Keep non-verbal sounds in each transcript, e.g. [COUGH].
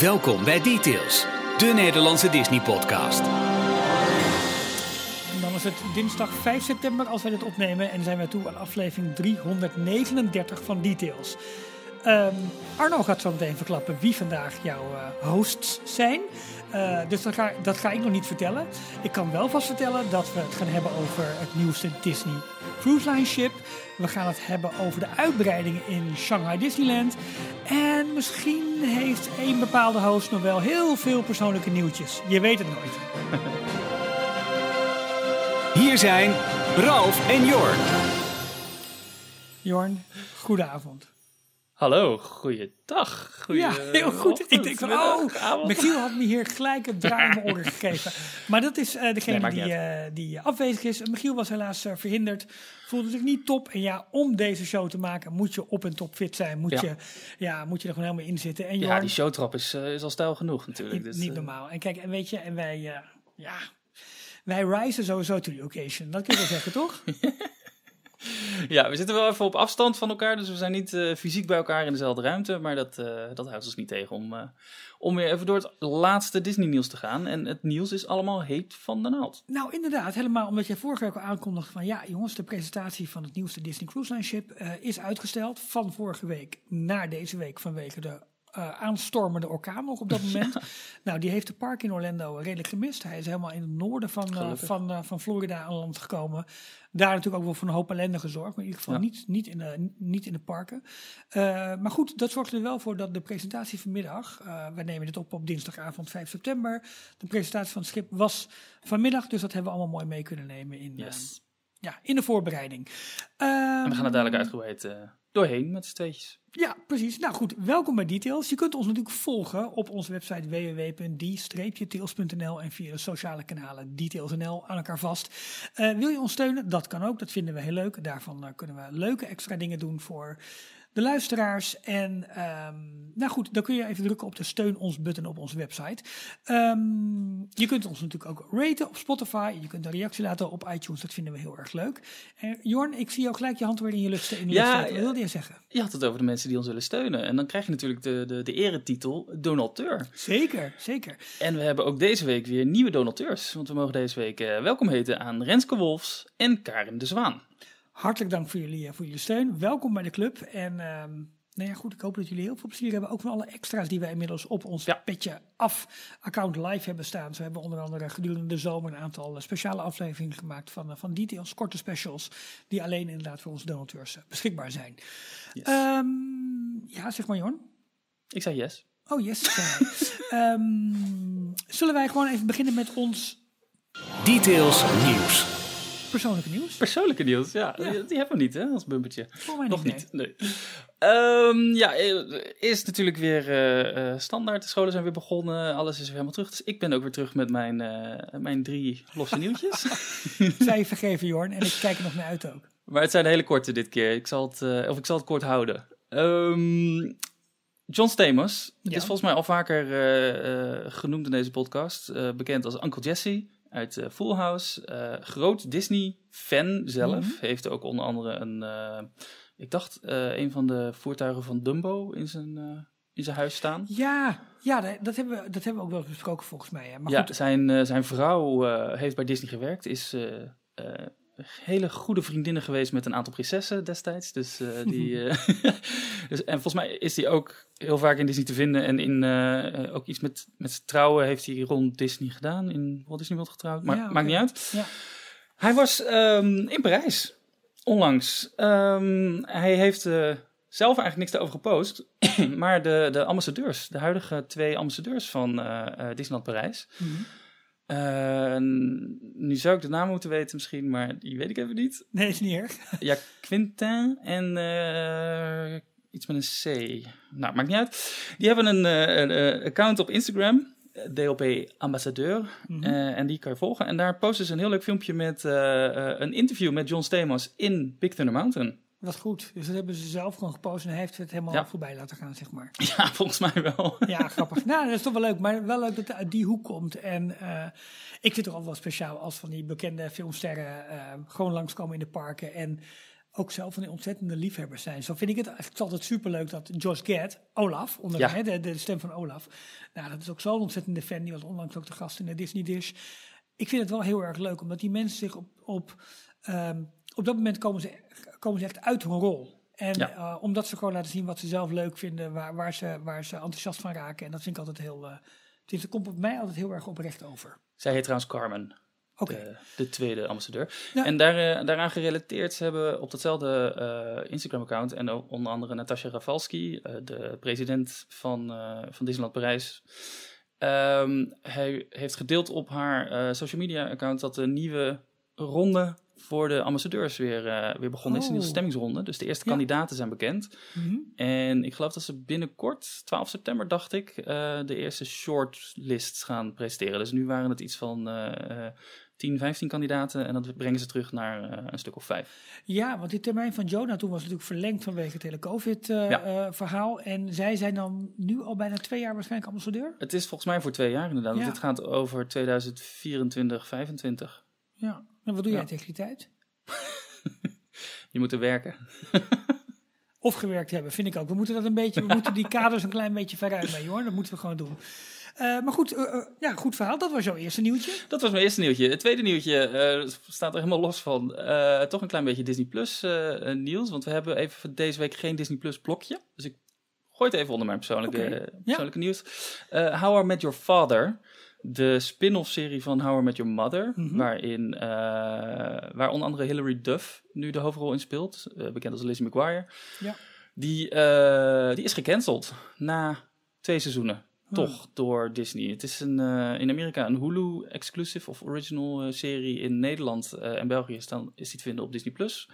Welkom bij Details, de Nederlandse Disney-podcast. Dan is het dinsdag 5 september als wij dit opnemen en zijn we toe aan aflevering 339 van Details. Ehm, Arno gaat zo meteen verklappen wie vandaag jouw eh, hosts zijn. Uh, dus dat ga, dat ga ik nog niet vertellen. Ik kan wel vast vertellen dat we het gaan hebben over het nieuwste Disney Cruise Line ship. We gaan het hebben over de uitbreidingen in Shanghai Disneyland. En misschien heeft één bepaalde host nog wel heel veel persoonlijke nieuwtjes. Je weet het nooit. [LAUGHS] Hier zijn Ralf en Jorn. Jorn, goedenavond. Hallo, goeiedag. Goeie, ja, heel goed. Ik denk van, oh, Michiel had me hier gelijk een draai in mijn [LAUGHS] oren gegeven. Maar dat is uh, degene nee, die, uh, die afwezig is. Michiel was helaas uh, verhinderd. Voelde zich niet top. En ja, om deze show te maken moet je op en top fit zijn. Moet, ja. Je, ja, moet je er gewoon helemaal in zitten. En ja, die showtrap is, is al stijl genoeg natuurlijk. Dus, niet normaal. En kijk, en weet je, en wij, ja, wij reizen sowieso to the occasion. Dat kun je wel zeggen, toch? [LAUGHS] Ja, we zitten wel even op afstand van elkaar, dus we zijn niet uh, fysiek bij elkaar in dezelfde ruimte. Maar dat, uh, dat houdt ons niet tegen om, uh, om weer even door het laatste Disney-nieuws te gaan. En het nieuws is allemaal heet van de naald. Nou, inderdaad, helemaal omdat jij vorige week al aankondigde van ja, jongens, de presentatie van het nieuwste Disney Cruise Line ship is uitgesteld van vorige week naar deze week vanwege de uh, aanstormende orkaan nog op dat moment. Nou, die heeft de park in Orlando redelijk gemist. Hij is helemaal in het noorden van, uh, van, uh, van Florida aan land gekomen. Daar natuurlijk ook wel voor een hoop ellende gezorgd. Maar in ieder geval ja. niet, niet, in de, niet in de parken. maar goed, dat zorgt er wel voor dat de presentatie vanmiddag... we nemen dit op op dinsdagavond 5 september. De presentatie van het schip was vanmiddag. Dus dat hebben we allemaal mooi mee kunnen nemen in, yes. ja, in de voorbereiding. en we gaan het dadelijk uitgebreid doorheen met z'n tweetjes. Ja, precies. Nou goed, welkom bij Details. Je kunt ons natuurlijk volgen op onze website www.die-tails.nl en via de sociale kanalen Details.nl aan elkaar vast. Uh, wil je ons steunen? Dat kan ook, dat vinden we heel leuk. Daarvan uh, kunnen we leuke extra dingen doen voor de luisteraars. En um, nou goed, dan kun je even drukken op de steun ons button op onze website. Um, je kunt ons natuurlijk ook raten op Spotify. Je kunt een reactie laten op iTunes. Dat vinden we heel erg leuk. En Jorn, ik zie jou gelijk je hand weer in je lucht in de ja, Wat wilde je zeggen? Je had het over de mensen die ons willen steunen. En dan krijg je natuurlijk de, de, de eretitel donateur. Zeker, zeker. En we hebben ook deze week weer nieuwe donateurs. Want we mogen deze week uh, welkom heten aan Renske Wolfs en Karin de Zwaan. Hartelijk dank voor jullie, voor jullie steun. Welkom bij de club. En um, nou ja, goed, ik hoop dat jullie heel veel plezier hebben. Ook van alle extra's die wij inmiddels op ons ja. petje af account live hebben staan. Zo hebben we onder andere gedurende de zomer een aantal speciale afleveringen gemaakt van, van details, korte specials. Die alleen inderdaad voor onze donateurs beschikbaar zijn. Yes. Um, ja, zeg maar Jorn. Ik zei yes. Oh yes. um, [LAUGHS] zullen wij gewoon even beginnen met ons... Details nieuws. Persoonlijke nieuws? Persoonlijke nieuws, ja. ja. Die, die, hebben we niet, hè, als bumpertje. Voor mij Nog niet. nee. Um, ja, is natuurlijk weer uh, uh, standaard. De scholen zijn weer begonnen. Alles is weer helemaal terug. Dus ik ben ook weer terug met mijn, uh, mijn drie losse nieuwtjes. [LAUGHS] Zij vergeven, Jorn. En ik kijk er nog naar uit ook. Maar het zijn hele korte dit keer. Ik zal het, of ik zal het kort houden. Um, John Stamos. Ja. is volgens mij al vaker genoemd in deze podcast. bekend als Uncle Jesse uit uh, Full House. Uh, groot Disney-fan zelf. Mm -hmm. Heeft ook onder andere een, uh, ik dacht, een van de voertuigen van Dumbo in zijn, in zijn huis staan. Ja, ja dat, hebben we, dat hebben we ook wel eens besproken volgens mij. Hè. Maar ja, goed. Zijn, zijn vrouw heeft bij Disney gewerkt, is hele goede vriendinnen geweest met een aantal prinsessen destijds. Dus, uh, die, uh, [LAUGHS] [LAUGHS] dus, en volgens mij is hij ook heel vaak in Disney te vinden. En in, uh, ook iets met, met trouwen heeft hij rond Disney gedaan. In Walt Disney World getrouwd. Maar, ja, okay. Maakt niet uit. Ja. Hij was um, in Parijs onlangs. Um, hij heeft zelf eigenlijk niks daarover gepost. [CLEARS THROAT] maar de, de ambassadeurs, de huidige twee ambassadeurs van Disneyland Parijs... Mhm. Uh, nu zou ik de naam moeten weten misschien, maar die weet ik even niet. Nee, is niet erg. [LAUGHS] ja, Quintin en uh, iets met een C. Nou, maakt niet uit. Die hebben een, een account op Instagram, DLP Ambassadeur, mm -hmm. en die kan je volgen. En daar posten ze een heel leuk filmpje met een interview met John Stamos in Big Thunder Mountain. Wat goed. Dus dat hebben ze zelf gewoon gepost en hij heeft het helemaal ja. voorbij laten gaan, zeg maar. [LAUGHS] Ja, volgens mij wel. [LAUGHS] Ja, grappig. nou, dat is toch wel leuk. Maar wel leuk dat het uit die hoek komt. En uh, ik vind het altijd wel speciaal als van die bekende filmsterren uh, gewoon langskomen in de parken. En ook zelf een ontzettende liefhebbers zijn. Zo vind ik het eigenlijk altijd superleuk dat Josh Gad, Olaf, onder Ja. hè, de, de stem van Olaf. Nou, dat is ook zo'n ontzettende fan. Die was onlangs ook de gast in de Disney Dish. Ik vind het wel heel erg leuk, omdat die mensen zich op, op, ehm, op dat moment komen ze, komen ze echt uit hun rol. En Ja. eh, omdat ze gewoon laten zien wat ze zelf leuk vinden, waar, waar, ze, waar ze enthousiast van raken. En dat vind ik altijd heel, het is- komt op mij altijd heel erg oprecht over. Zij heet trouwens Carmen, Oké, de, de tweede ambassadeur. Ja. En daar, eh, daaraan gerelateerd, ze hebben op datzelfde Instagram-account en onder andere Natasja Rafalski, de president van, van Disneyland Parijs. ehm, hij heeft gedeeld op haar social media-account dat de nieuwe ronde voor de ambassadeurs weer, eh, weer begonnen is. Een nieuwe Oh. stemmingsronde. Dus de eerste Ja. kandidaten zijn bekend. Mhm. En ik geloof dat ze binnenkort, 12 september dacht ik, eh, de eerste shortlists gaan presenteren. Dus nu waren het iets van eh, 10, 15 kandidaten en dat brengen ze terug naar eh, een stuk of vijf. Ja, want die termijn van Jonah toen was natuurlijk verlengd vanwege het hele Ja. COVID-verhaal. en zij zijn dan nu al bijna twee jaar waarschijnlijk ambassadeur. Het is volgens mij voor twee jaar inderdaad, Ja. dit gaat over 2024, 25. Ja. En wat doe jij Ja. tegen die tijd? [LAUGHS] Je moet er werken. [LAUGHS] Of gewerkt hebben, vind ik ook. We moeten dat een beetje, we moeten die kaders een klein beetje veruit mee hoor. [LAUGHS] Dat moeten we gewoon doen. Eh, maar goed, eh, eh, ja, goed verhaal. Dat was jouw eerste nieuwtje. Dat was mijn eerste nieuwtje. Het tweede nieuwtje staat er helemaal los van. Toch een klein beetje Disney Plus nieuws. Want we hebben even voor deze week geen Disney Plus blokje. Dus ik gooi het even onder mijn persoonlijke, persoonlijke nieuws. How I Met Your Father. De spin-off serie van How I Met Your Mother. Mhm. Waarin, eh, waar onder andere Hilary Duff nu de hoofdrol in speelt. eh, bekend als Lizzie McGuire. Ja. Die, eh, die is gecanceld na twee seizoenen. Hmm. Toch door Disney. Het is een, in Amerika een Hulu-exclusive of original serie. In Nederland en België is, dan, is die te vinden op Disney+. Plus.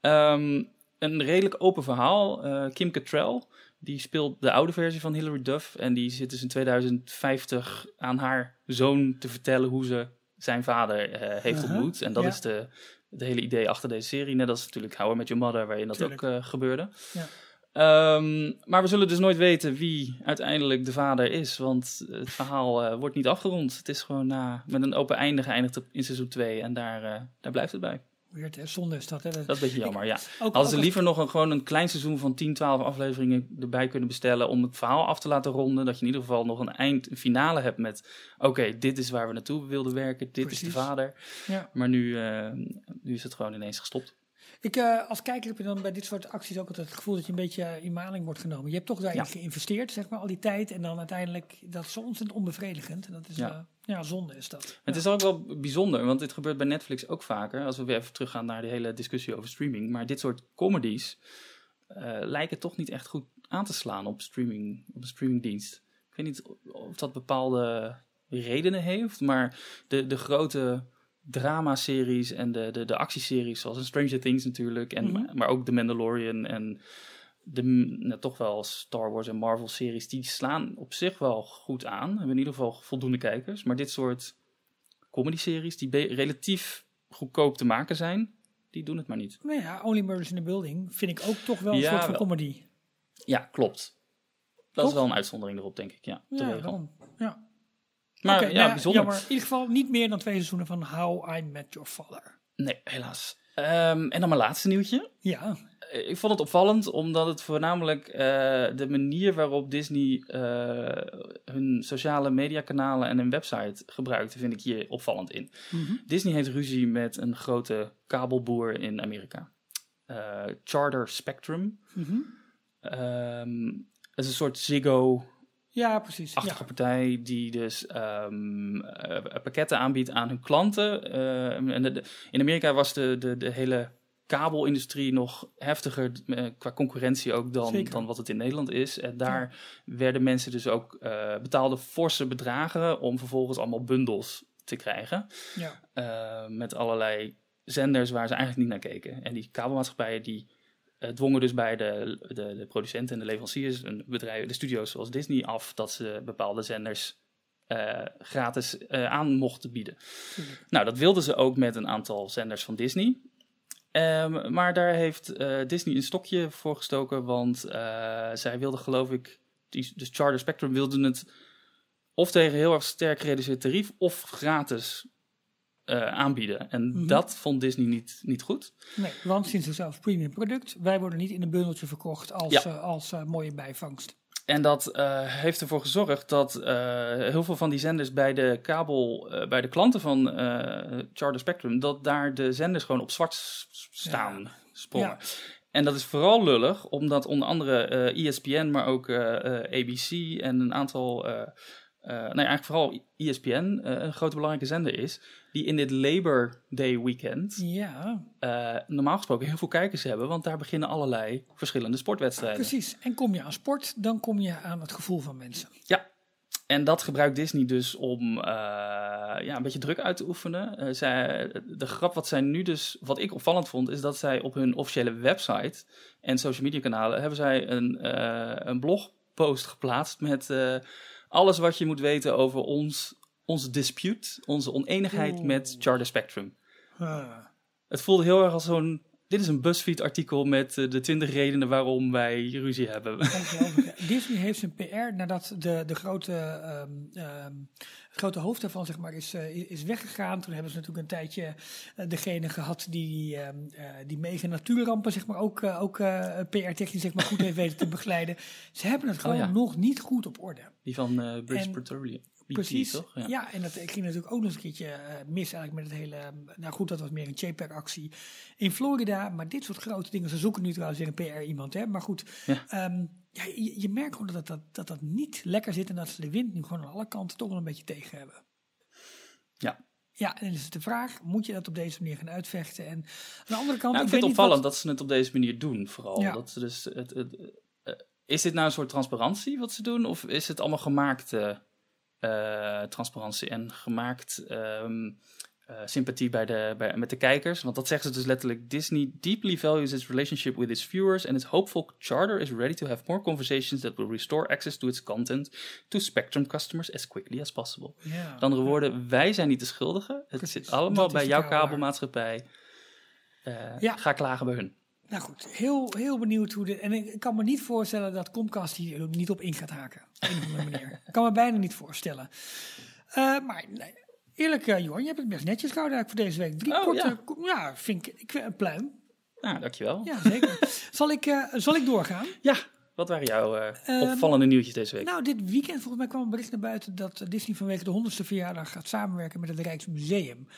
Ehm, een redelijk open verhaal. Kim Cattrall, die speelt de oude versie van Hilary Duff. En die zit dus in 2050 aan haar zoon te vertellen hoe ze zijn vader eh, heeft ontmoet. En dat ja. is de, het hele idee achter deze serie. Net als natuurlijk How I Met Your Mother, waarin dat Tuurlijk. ook eh, gebeurde. Ja. Ehm, maar we zullen dus nooit weten wie uiteindelijk de vader is. Want het verhaal eh, wordt niet afgerond. Het is gewoon na, met een open einde geëindigd in seizoen 2. En daar, daar blijft het bij. Weird, hè? Zonde is dat. Hè? Dat is een beetje jammer, ja. ook, Hadden ze liever nog een, gewoon een klein seizoen van 10, 12 afleveringen erbij kunnen bestellen. om het verhaal af te laten ronden. Dat je in ieder geval nog een eind, een finale hebt met. Oké, dit is waar we naartoe wilden werken. Dit is de vader. Ja. Maar nu, eh, nu is het gewoon ineens gestopt. Ik, eh, als kijker heb je dan bij dit soort acties ook altijd het gevoel dat je een beetje eh, in maling wordt genomen. Je hebt toch daarin Ja. geïnvesteerd, zeg maar, al die tijd. En dan uiteindelijk, dat is ontzettend onbevredigend. En dat is, Ja. ja zonde is dat. Het is ook wel bijzonder, want dit gebeurt bij Netflix ook vaker. Als we weer even teruggaan naar de hele discussie over streaming. Maar dit soort comedies eh, lijken toch niet echt goed aan te slaan op, streaming, op een streamingdienst. Ik weet niet of dat bepaalde redenen heeft, maar de, de grote dramaseries en de, de, de actieseries, zoals Stranger Things natuurlijk, en, Mhm. maar ook The Mandalorian en de nou, toch wel Star Wars en Marvel series, die slaan op zich wel goed aan. Hebben in ieder geval voldoende kijkers. Maar dit soort comedy-series, die be- relatief goedkoop te maken zijn, die doen het maar niet. Nou ja, Only Murders in the Building vind ik ook toch wel een Ja, soort van wel. comedy. Ja, klopt. Dat is wel een uitzondering erop, denk ik. Ja, Ja, daarom. Ja. Maar Oké, ja, nou bijzonder. Jammer. In ieder geval niet meer dan twee seizoenen van How I Met Your Father. Nee, helaas. Ehm, en dan mijn laatste nieuwtje. Ja, Eh, Ik vond het opvallend omdat het voornamelijk eh, de manier waarop Disney eh, hun sociale mediakanalen en hun website gebruikte, vind ik hier opvallend in. Mhm. Disney heeft ruzie met een grote kabelboer in Amerika. Charter Spectrum. Mhm. Ehm, het is een soort Ziggo ja precies. achtige Ja. partij die dus ehm, eh, pakketten aanbiedt aan hun klanten. Ehm, en de- de- in Amerika was de, de, de hele kabelindustrie nog heftiger eh, qua concurrentie ook dan, Zeker. dan wat het in Nederland is. En daar werden mensen dus ook eh betaalde forse bedragen om vervolgens allemaal bundels te krijgen. Ja. eh, met allerlei zenders waar ze eigenlijk niet naar keken. En die kabelmaatschappijen die dwongen dus bij de, de, de producenten en de leveranciers, en bedrijven, de studio's zoals Disney, af dat ze bepaalde zenders eh, gratis eh, aan mochten bieden. Nou, dat wilden ze ook met een aantal zenders van Disney. Ehm, maar daar heeft eh, Disney een stokje voor gestoken, want eh, zij wilden geloof ik, die, dus Charter Spectrum wilden het of tegen heel erg sterk gereduceerd tarief of gratis aanbieden. En Mhm. dat vond Disney niet, niet goed. Nee, want zien zichzelf premium product. Wij worden niet in een bundeltje verkocht als, Ja. eh, als eh, mooie bijvangst. En dat eh, heeft ervoor gezorgd dat eh, heel veel van die zenders bij de kabel, eh, bij de klanten van eh, Charter Spectrum, dat daar de zenders gewoon op zwart staan sprongen. Ja. En dat is vooral lullig, omdat onder andere eh ESPN, maar ook eh, eh, ABC en een aantal, eh, eh, nee eigenlijk vooral ESPN, eh, een grote belangrijke zender is, die in dit Labor Day weekend Ja, eh, normaal gesproken heel veel kijkers hebben, want daar beginnen allerlei verschillende sportwedstrijden. precies. En kom je aan sport, dan kom je aan het gevoel van mensen. Ja, en dat gebruikt Disney dus om eh, ja, een beetje druk uit te oefenen. Eh, zij, de grap wat zij nu dus, wat ik opvallend vond, is dat zij op hun officiële website en social media kanalen hebben zij een, een blogpost geplaatst met alles wat je moet weten over ons, ons dispute, onze oneenigheid Oeh. met Charter Spectrum. Ah. Het voelde heel erg als zo'n, dit is een BuzzFeed-artikel met eh, de 20 redenen waarom wij ruzie hebben. Disney heeft zijn PR nadat de, de grote, ehm, ehm, het grote hoofd daarvan zeg maar, is, eh, is weggegaan. Toen hebben ze natuurlijk een tijdje eh, degene gehad die, ehm, eh, die mega natuurrampen zeg maar, ook, ook eh, PR-technisch zeg maar, goed heeft weten te begeleiden. Ze hebben het gewoon ja. nog niet goed op orde. Die van eh British En- Petroleum. Precies. toch? Ja. en dat ging natuurlijk ook nog eens een keertje eh, mis eigenlijk met het hele. eh, nou goed, dat was meer een JPEG-actie in Florida. Maar dit soort grote dingen, ze zoeken nu trouwens weer een PR-iemand, hè. Maar goed, Ja. ehm, ja, je, je merkt gewoon dat dat, dat dat niet lekker zit en dat ze de wind nu gewoon aan alle kanten toch wel een beetje tegen hebben. Ja. Ja, en dan is het de vraag, moet je dat op deze manier gaan uitvechten? En aan de andere kant, Nou, ik vind het opvallend wat- dat ze het op deze manier doen, vooral. Ja. Dat ze dus het, het, eh, is dit nou een soort transparantie wat ze doen? Of is het allemaal gemaakte eh, transparantie en gemaakt ehm, eh, sympathie bij de, bij, met de kijkers? Want dat zeggen ze dus letterlijk. Disney deeply values its relationship with its viewers and its hopeful charter is ready to have more conversations that will restore access to its content to Spectrum customers as quickly as possible. Ja. Met andere woorden, wij zijn niet de schuldigen. Het Precies, zit allemaal bij jouw kabelmaatschappij. Eh, Ja. Ga klagen bij hun. Nou goed, heel, heel benieuwd hoe dit. En ik kan me niet voorstellen dat Comcast hier niet op in gaat haken. Op een of andere manier. [LAUGHS] Ik kan me bijna niet voorstellen. Eh, maar nee, eerlijk, uh, Johan, je hebt het best netjes gehouden voor deze week. Drie Oh, korte. ja. Ja. vind ik, ik een pluim. Nou, dankjewel. Ja, zeker. [LAUGHS] zal, ik, eh, zal ik doorgaan? Ja, wat waren jouw eh, Ehm, opvallende nieuwtjes deze week? Nou, dit weekend volgens mij kwam een bericht naar buiten dat Disney vanwege de 100ste verjaardag gaat samenwerken met het Rijksmuseum.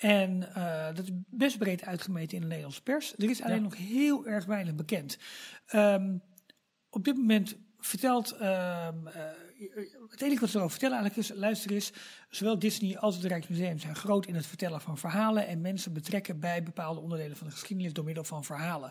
En eh, dat is best breed uitgemeten in de Nederlandse pers. Er is alleen Ja. nog heel erg weinig bekend. Ehm, op dit moment vertelt. ehm, eh, het enige wat ze erover vertellen eigenlijk is: luister eens, zowel Disney als het Rijksmuseum zijn groot in het vertellen van verhalen. En mensen betrekken bij bepaalde onderdelen van de geschiedenis door middel van verhalen.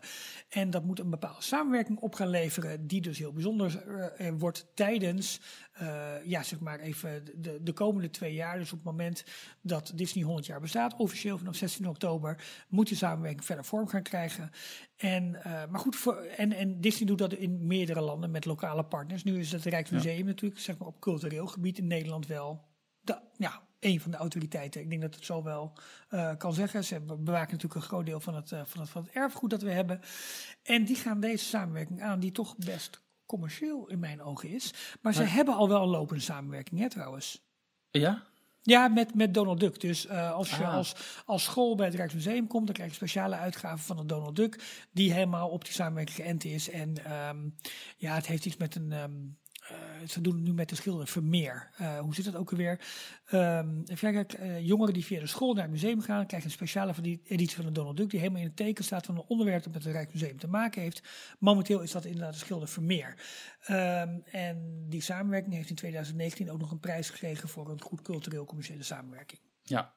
En dat moet een bepaalde samenwerking op gaan leveren, die dus heel bijzonder eh, eh, wordt tijdens, eh, ja, zeg maar even de, de komende twee jaar. Dus op het moment dat Disney 100 jaar bestaat, officieel vanaf 16 oktober, moet die samenwerking verder vorm gaan krijgen. En, maar goed, voor, en, en Disney doet dat in meerdere landen met lokale partners. Nu is het Rijksmuseum natuurlijk, zeg maar op cultureel gebied in Nederland wel de, ja, een van de autoriteiten. Ik denk dat het zo wel eh, kan zeggen. Ze be- bewaken natuurlijk een groot deel van het, eh, van, het, van het erfgoed dat we hebben. En die gaan deze samenwerking aan, die toch best commercieel in mijn ogen is. Maar ze hebben al wel een lopende samenwerking, hè, trouwens. Ja? Ja, met, met Donald Duck. Dus eh, als je Ah. als, als school bij het Rijksmuseum komt, dan krijg je speciale uitgaven van de Donald Duck, die helemaal op die samenwerking geënt is. En ehm, ja, het heeft iets met een. ehm, eh, ze doen het nu met de schilder Vermeer. Eh, hoe zit dat ook alweer? Ehm even eh, jongeren die via de school naar het museum gaan, krijgen een speciale editie van de Donald Duck, die helemaal in het teken staat van een onderwerp dat met het Rijksmuseum te maken heeft. Momenteel is dat inderdaad de schilder Vermeer. Ehm, en die samenwerking heeft in 2019 ook nog een prijs gekregen voor een goed cultureel commerciële samenwerking. Ja.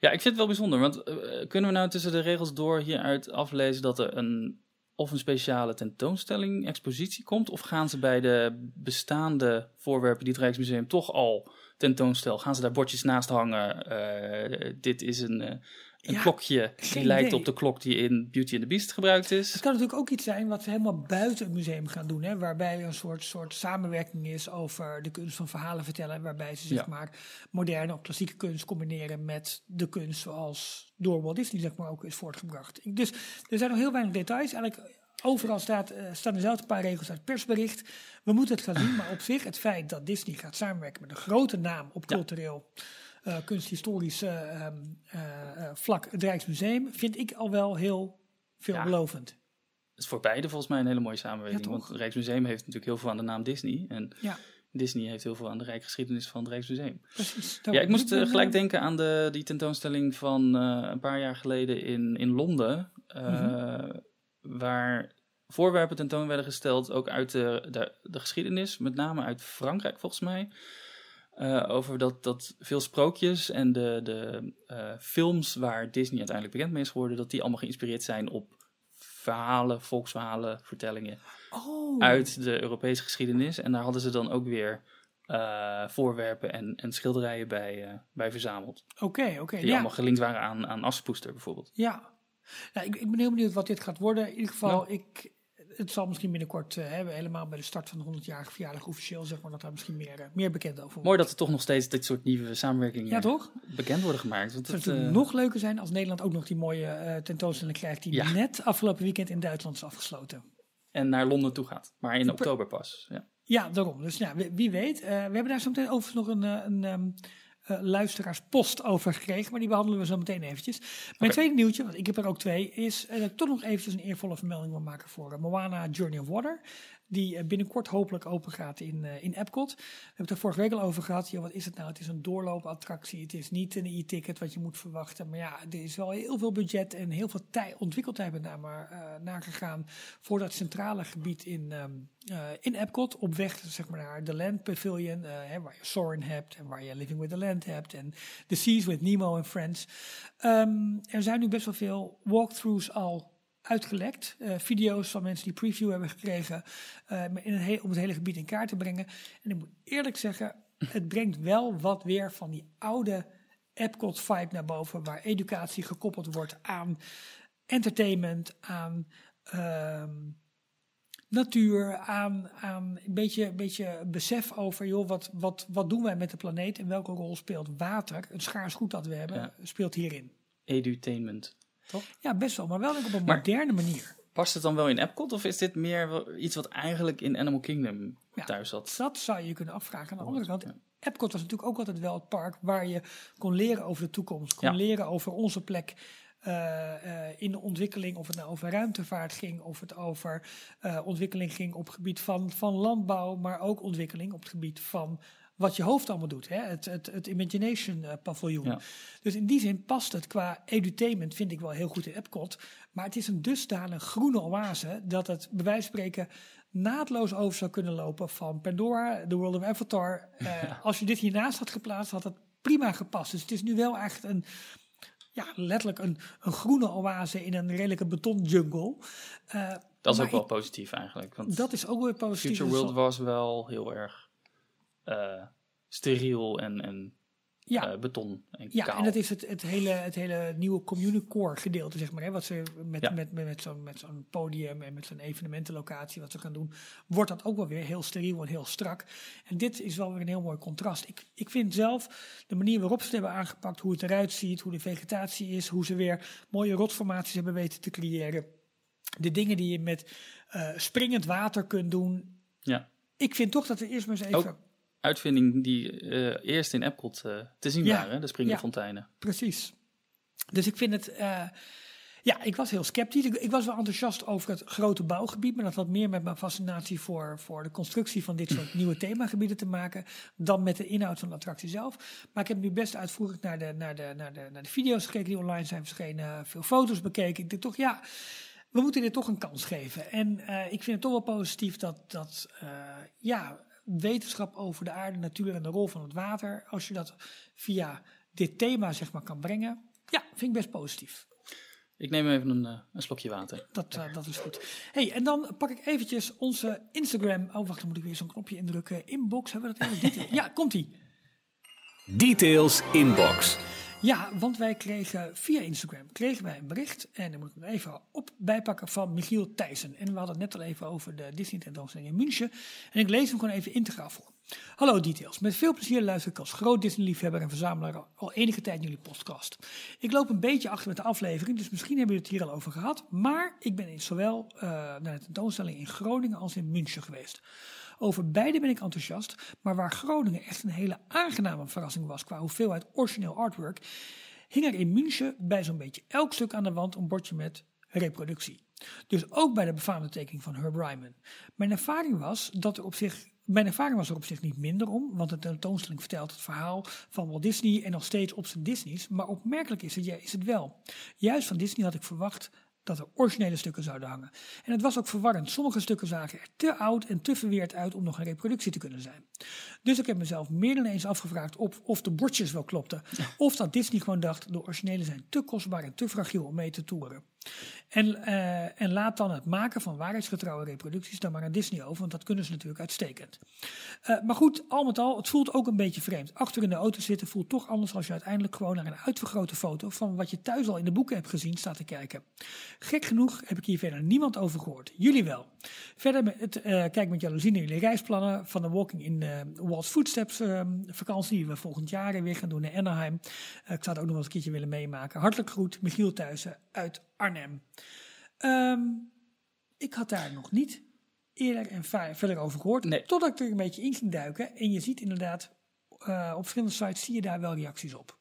Ja, ik vind het wel bijzonder, want eh, kunnen we nou tussen de regels door hieruit aflezen dat er een of een speciale tentoonstelling, expositie komt, of gaan ze bij de bestaande voorwerpen die het Rijksmuseum toch al tentoonstelt, gaan ze daar bordjes naast hangen? eh, dit is een, eh, een Ja, klokje die lijkt op de klok die in Beauty and the Beast gebruikt Het is. kan natuurlijk ook iets zijn wat ze helemaal buiten het museum gaan doen. Hè, waarbij er een soort, soort samenwerking is over de kunst van verhalen vertellen. Waarbij ze zeg Ja. maar moderne of klassieke kunst combineren met de kunst zoals door Walt Disney zeg maar ook is voortgebracht. Dus er zijn nog heel weinig details. Eigenlijk overal staat, eh, staan dezelfde paar regels uit het persbericht. We moeten het gaan zien, maar op zich het feit dat Disney gaat samenwerken met een grote naam op Ja. Cultureel kunsthistorisch ehm, vlak het Rijksmuseum, vind ik al wel heel veelbelovend. Het is voor beide volgens mij een hele mooie samenwerking. want het Rijksmuseum heeft natuurlijk heel veel aan de naam Disney. En ja. Disney heeft heel veel aan de rijksgeschiedenis van het Rijksmuseum. Precies. Ja, ik moest gelijk denken aan de, die tentoonstelling van een paar jaar geleden in, in Londen. Mhm. Waar voorwerpen tentoon werden gesteld, ook uit de, de, de geschiedenis, met name uit Frankrijk volgens mij. Uh, over dat, dat veel sprookjes en de, de uh, films waar Disney uiteindelijk bekend mee is geworden, dat die allemaal geïnspireerd zijn op verhalen, volksverhalen, vertellingen oh. uit de Europese geschiedenis. En daar hadden ze dan ook weer uh, voorwerpen en, en schilderijen bij, bij verzameld. Oké, oké. die allemaal gelinkt waren aan, aan Aspoester bijvoorbeeld. Ja, nou, ik, ik ben heel benieuwd wat dit gaat worden. In ieder geval, nou. ik, het zal misschien binnenkort uh, hebben, helemaal bij de start van de 100-jarige verjaardag officieel, zeg maar, dat daar misschien meer, uh, meer bekend over wordt. Mooi dat er toch nog steeds dit soort nieuwe samenwerkingen ja, toch? bekend worden gemaakt. Want het zou uh, nog leuker zijn als Nederland ook nog die mooie tentoonstelling krijgt die net afgelopen weekend in Duitsland is afgesloten. En naar Londen toe gaat, maar in oktober pas. Ja, ja daarom. Dus ja, wie, weet. we hebben daar zo meteen overigens nog een, een um, uh, luisteraarspost over gekregen. Maar die behandelen we zo meteen eventjes. Mijn tweede nieuwtje, want ik heb er ook twee, is uh, dat ik toch nog eventjes een eervolle vermelding wil maken voor uh, Moana Journey of Water die eh, binnenkort hopelijk open gaat in, uh, in Epcot. We hebben het er vorige week al over gehad. wat is het nou? Het is een doorloopattractie. Het is niet een e-ticket wat je moet verwachten. Maar ja, er is wel heel veel budget en heel veel tijd, ontwikkeltijd met name uh, nagegaan voor dat centrale gebied in, um, in Epcot. Op weg zeg maar, naar de Land Pavilion, hè, waar je Soarin' hebt en waar je Living with the Land hebt. En The Seas with Nemo and Friends. Um, er zijn nu best wel veel walkthroughs al uitgelekt. Uh, video's van mensen die preview hebben gekregen. Uh, in een om het hele gebied in kaart te brengen. En ik moet eerlijk zeggen, het brengt wel wat weer van die oude Epcot vibe naar boven. Waar educatie gekoppeld wordt aan entertainment, aan uh, natuur, aan, aan een beetje, een beetje besef over, joh, wat, wat, wat doen wij met de planeet en welke rol speelt water, een schaars goed dat we hebben, speelt hierin. Edutainment. Ja, best wel, maar wel op een moderne manier. Past het dan wel in Epcot of is dit meer iets wat eigenlijk in Animal Kingdom thuis zat? Dat zou je kunnen afvragen. Aan de andere kant, Epcot was natuurlijk ook altijd wel het park waar je kon leren over de toekomst, kon leren over onze plek. Uh, in de ontwikkeling, of het nou over ruimtevaart ging, of het over uh, ontwikkeling ging op het gebied van, van landbouw, maar ook ontwikkeling op het gebied van wat je hoofd allemaal doet. Hè? Het, het, het Imagination uh, paviljoen. Dus in die zin past het qua edutainment, vind ik wel heel goed in Epcot. Maar het is een dusdanig groene oase dat het bij wijze van spreken naadloos over zou kunnen lopen van Pandora, The World of Avatar. [LAUGHS] Uh, Als je dit hiernaast had geplaatst, had het prima gepast. Dus het is nu wel echt een, ja, letterlijk een, een groene oase in een redelijke betonjungle. Uh, dat is ook wel positief eigenlijk. Want dat is ook weer positief. Future World was wel heel erg uh, steriel en, en ja. Uh, beton en Ja, en dat is het, het, hele, het hele nieuwe communicore gedeelte, zeg maar. Hè, wat ze met, met, met, met zo'n podium en met zo'n evenementenlocatie, wat ze gaan doen, wordt dat ook wel weer heel steriel en heel strak. En dit is wel weer een heel mooi contrast. Ik, ik vind zelf de manier waarop ze het hebben aangepakt, hoe het eruit ziet, hoe de vegetatie is, hoe ze weer mooie rotformaties hebben weten te creëren. De dingen die je met uh, springend water kunt doen. Ja. Ik vind toch dat we eerst maar eens even uitvinding die uh, eerst in Epcot uh, te zien waren, de springfonteinen. Ja, precies. Dus ik vind het, uh, ja, ik was heel sceptisch. Ik, ik, was wel enthousiast over het grote bouwgebied, maar dat had meer met mijn fascinatie voor, voor de constructie van dit soort [CLEARS THROAT] nieuwe themagebieden te maken, dan met de inhoud van de attractie zelf. Maar ik heb nu best uitvoerig naar de, naar de, naar de, naar de video's gekeken die online zijn verschenen, veel foto's bekeken. Ik dacht toch, ja, we moeten dit toch een kans geven. En ik vind het toch wel positief dat, dat ja, wetenschap over de aarde, natuur en de rol van het water, als je dat via dit thema zeg maar kan brengen, ja, vind ik best positief. Ik neem even een, uh, een slokje water. Dat, uh, dat is goed. hey, en dan pak ik eventjes onze Instagram. Oh, wacht, dan moet ik weer zo'n knopje indrukken. Inbox, hebben we dat even? [LAUGHS] ja, komt-ie. Details inbox. Ja, want wij kregen via Instagram kregen wij een bericht. En dan moet ik even op bijpakken van Michiel Thijssen. En we hadden het net al even over de Disney tentoonstelling in München. En ik lees hem gewoon even integraal voor. Hallo Details. Met veel plezier luister ik als groot Disney-liefhebber en verzamelaar al enige tijd jullie podcast. Ik loop een beetje achter met de aflevering, dus misschien hebben jullie het hier al over gehad. Maar ik ben in zowel uh, naar de tentoonstelling in Groningen als in München geweest. Over beide ben ik enthousiast, maar waar Groningen echt een hele aangename verrassing was qua hoeveelheid origineel artwork, hing er in München bij zo'n beetje elk stuk aan de wand een bordje met reproductie. Dus ook bij de befaamde tekening van Herb Ryman. Mijn ervaring was dat er op zich mijn ervaring was er op zich niet minder om, want de tentoonstelling vertelt het verhaal van Walt Disney en nog steeds op zijn Disney's. Maar opmerkelijk is het, ja, is het wel. Juist van Disney had ik verwacht dat er originele stukken zouden hangen. En het was ook verwarrend. Sommige stukken zagen er te oud en te verweerd uit om nog een reproductie te kunnen zijn. Dus ik heb mezelf meer dan eens afgevraagd of, of de bordjes wel klopten. Of dat Disney gewoon dacht, de originele zijn te kostbaar en te fragiel om mee te toeren. En, uh, en laat dan het maken van waarheidsgetrouwe reproducties dan maar aan Disney over, want dat kunnen ze natuurlijk uitstekend. Uh, maar goed, al met al, het voelt ook een beetje vreemd. Achter in de auto zitten voelt toch anders als je uiteindelijk gewoon naar een uitvergrote foto van wat je thuis al in de boeken hebt gezien staat te kijken. Gek genoeg heb ik hier verder niemand over gehoord. Jullie wel. Verder met het, uh, kijk met jaloezie naar jullie reisplannen van de Walking in Walt's Footsteps vakantie die we volgend jaar weer gaan doen naar Anaheim. ik zou het ook nog wel eens een keertje willen meemaken. Hartelijk groet, Michiel Thuisen uit Arnhem. Um, ik had daar nog niet eerder en verder over gehoord. Nee. Totdat ik er een beetje in ging duiken. En je ziet inderdaad, uh, op verschillende sites zie je daar wel reacties op.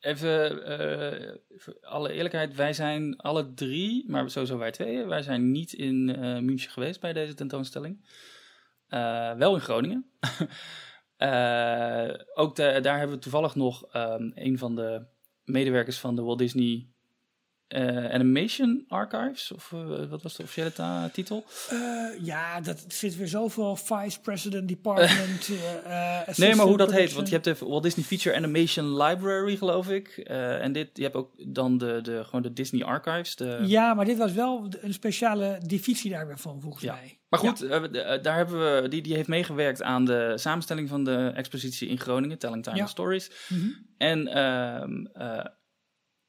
Even, uh, alle eerlijkheid, wij zijn alle drie, maar sowieso wij tweeën, wij zijn niet in uh, München geweest bij deze tentoonstelling. wel in Groningen. [LAUGHS] ook de, daar hebben we toevallig nog um, een van de medewerkers van de Walt Disney uh, Animation Archives, of uh, wat was de officiële titel? Uh, ja, dat zit weer zoveel Vice President Department. [LAUGHS] nee, maar hoe dat heet, want je hebt de Walt Disney Feature Animation Library, geloof ik. en dit, je hebt ook dan de, de, gewoon de Disney Archives. De... Ja, maar dit was wel een speciale divisie daarvan, volgens ja. mij. Maar goed, ja. daar hebben we, die, die heeft meegewerkt aan de samenstelling van de expositie in Groningen, Telling Time ja. Stories. -hmm. En ehm,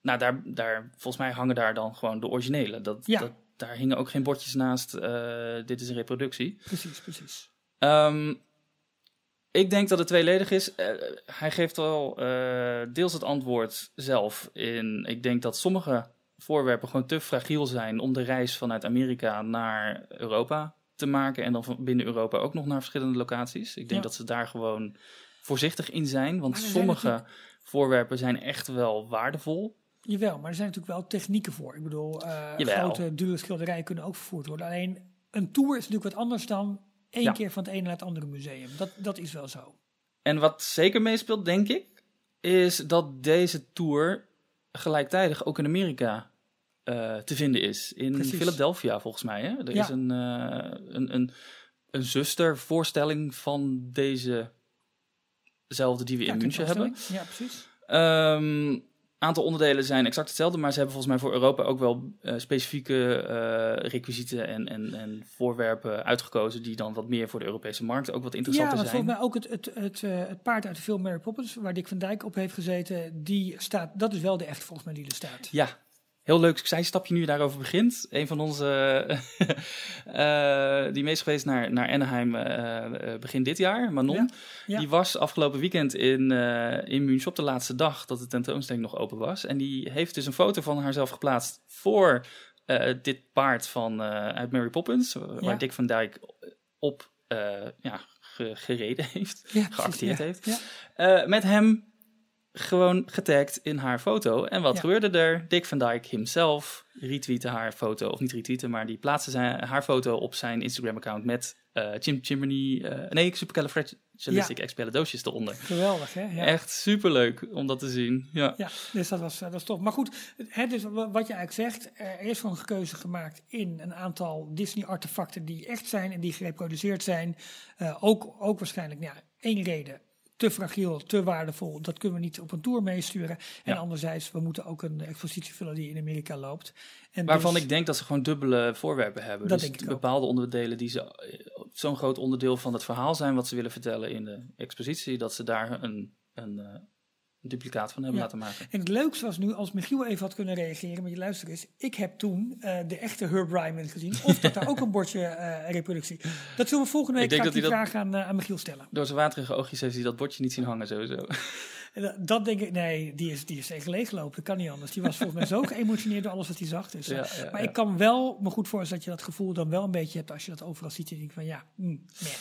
nou, daar, daar, volgens mij hangen daar dan gewoon de originele. Dat, ja. dat, daar hingen ook geen bordjes naast, uh, dit is een reproductie. Precies, precies. Um, ik denk dat het tweeledig is. Uh, hij geeft wel uh, deels het antwoord zelf in. Ik denk dat sommige voorwerpen gewoon te fragiel zijn om de reis vanuit Amerika naar Europa te maken. En dan van binnen Europa ook nog naar verschillende locaties. Ik denk ja. dat ze daar gewoon voorzichtig in zijn. Want sommige voorwerpen zijn echt wel waardevol. Jawel, maar er zijn natuurlijk wel technieken voor. Ik bedoel, uh, grote, dure schilderijen kunnen ook vervoerd worden. Alleen een tour is natuurlijk wat anders dan één ja. keer van het ene naar het andere museum. Dat, dat is wel zo. En wat zeker meespeelt, denk ik, is dat deze tour gelijktijdig ook in Amerika uh, te vinden is. In Precies. Philadelphia, volgens mij. Hè? Er ja. is een, uh, een, een, een zustervoorstelling van dezezelfde die we ja, in München hebben. Ja, precies. Um, aantal onderdelen zijn exact hetzelfde, maar ze hebben volgens mij voor Europa ook wel uh, specifieke uh, requisieten en, en, en voorwerpen uitgekozen die dan wat meer voor de Europese markt ook wat interessanter ja, zijn. Ja, volgens mij ook het, het, het, uh, het, paard uit de film Mary Poppins, waar Dick van Dijk op heeft gezeten, die staat, dat is wel de echte volgens mij die er staat. Ja, Heel leuk zijstapje nu je daarover begint. Een van onze, uh, [LAUGHS] die meest geweest naar, naar Anaheim uh, begin dit jaar, Manon. Ja, ja. Die was afgelopen weekend in, uh, in München op de laatste dag dat de tentoonstelling nog open was. En die heeft dus een foto van haarzelf geplaatst voor dit paard van, uit Mary Poppins. Ja. Waar Dick van Dijk op ja, gereden heeft, geacteerd heeft. met hem gewoon getagd in haar foto. En wat ja. gebeurde er? Dick van Dyke himself retweette haar foto, of niet retweette, maar die plaatste zijn, haar foto op zijn Instagram-account met uh, Chim Chimney, uh, nee, Supercalifragilistic ja. Eronder. Geweldig, hè? Ja. Echt superleuk om dat te zien. Ja, ja dus dat was, dat was tof. Maar goed, hè, dus wat je eigenlijk zegt, er is gewoon een keuze gemaakt in een aantal Disney-artefacten die echt zijn en die gereproduceerd zijn. Uh, ook, ook waarschijnlijk, ja, één reden te fragiel, te waardevol. Dat kunnen we niet op een tour meesturen. En ja. anderzijds, we moeten ook een expositie vullen die in Amerika loopt. En Waarvan dus, ik denk dat ze gewoon dubbele voorwerpen hebben. Dat dus denk ik bepaalde onderdelen die ze zo'n groot onderdeel van het verhaal zijn wat ze willen vertellen in de expositie, dat ze daar een, een, uh, een duplicaat van hebben ja. laten maken. En het leukste was nu, als Michiel even had kunnen reageren, maar je luister eens, ik heb toen uh, de echte Herb Ryman gezien, of dat daar ook een bordje uh, reproductie. Dat zullen we volgende week ik die vraag aan, uh, aan Michiel stellen. Door zijn waterige oogjes heeft hij dat bordje niet zien hangen sowieso. [LAUGHS] Dat, denk ik, nee, die is, die is tegen leeggelopen. Dat kan niet anders. Die was volgens mij zo [LAUGHS] geëmotioneerd door alles wat hij zag. Dus, ja, ja, maar ik kan wel me goed voorstellen dat je dat gevoel dan wel een beetje hebt als je dat overal ziet. En je denkt van ja, mm, nee.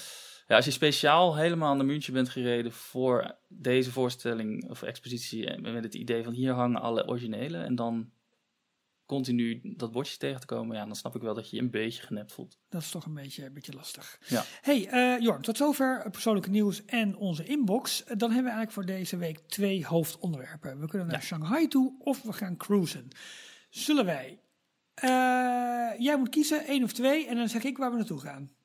Ja, als je speciaal helemaal naar München bent gereden voor deze voorstelling of expositie, en met het idee van hier hangen alle originele en dan continu dat bordje tegen te komen, ja, dan snap ik wel dat je je een beetje genept voelt. Dat is toch een beetje, een beetje lastig. Ja. Hey, uh, Jorn, tot zover persoonlijke nieuws en onze inbox. Dan hebben we eigenlijk voor deze week twee hoofdonderwerpen. We kunnen naar Shanghai toe of we gaan cruisen. Zullen wij? Uh, jij moet kiezen, één of twee, en dan zeg ik waar we naartoe gaan.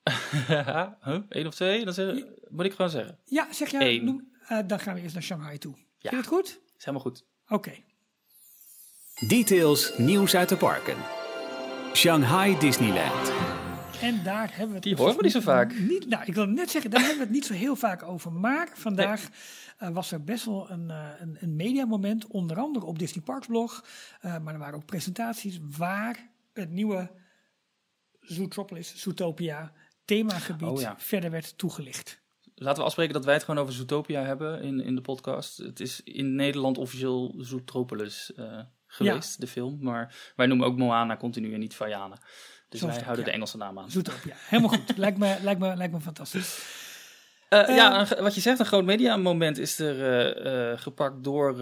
Huh? Eén of twee? Dan zeg, moet ik gewoon zeggen. Ja, zeg jij. Noem, uh, dan gaan we eerst naar Shanghai toe. Ja. Vind je het goed? Is helemaal goed. Oké. Details, nieuws uit de parken. Shanghai Disneyland. En daar hebben we het. Die horen we niet zo vaak. Niet, nou, ik wil net zeggen, daar hebben we het niet zo heel vaak over. Maar vandaag uh, was er best wel een, uh, een, een mediamoment, onder andere op Disney Parks blog. Uh, maar er waren ook presentaties waar het nieuwe Zootropolis, Zootopia, themagebied Oh, ja. verder werd toegelicht. Laten we afspreken dat wij het gewoon over Zootopia hebben in, in de podcast. Het is in Nederland officieel Zootropolis uh, geweest, de film. Maar wij noemen ook Moana continu en niet Vaiana. Dus wij houden de Engelse naam aan. Zootopia, helemaal goed. lijkt, me, lijkt, me, lijkt me fantastisch. Uh, Eh, ja, een- wat je zegt, een groot mediamoment is er eh, eh, gepakt door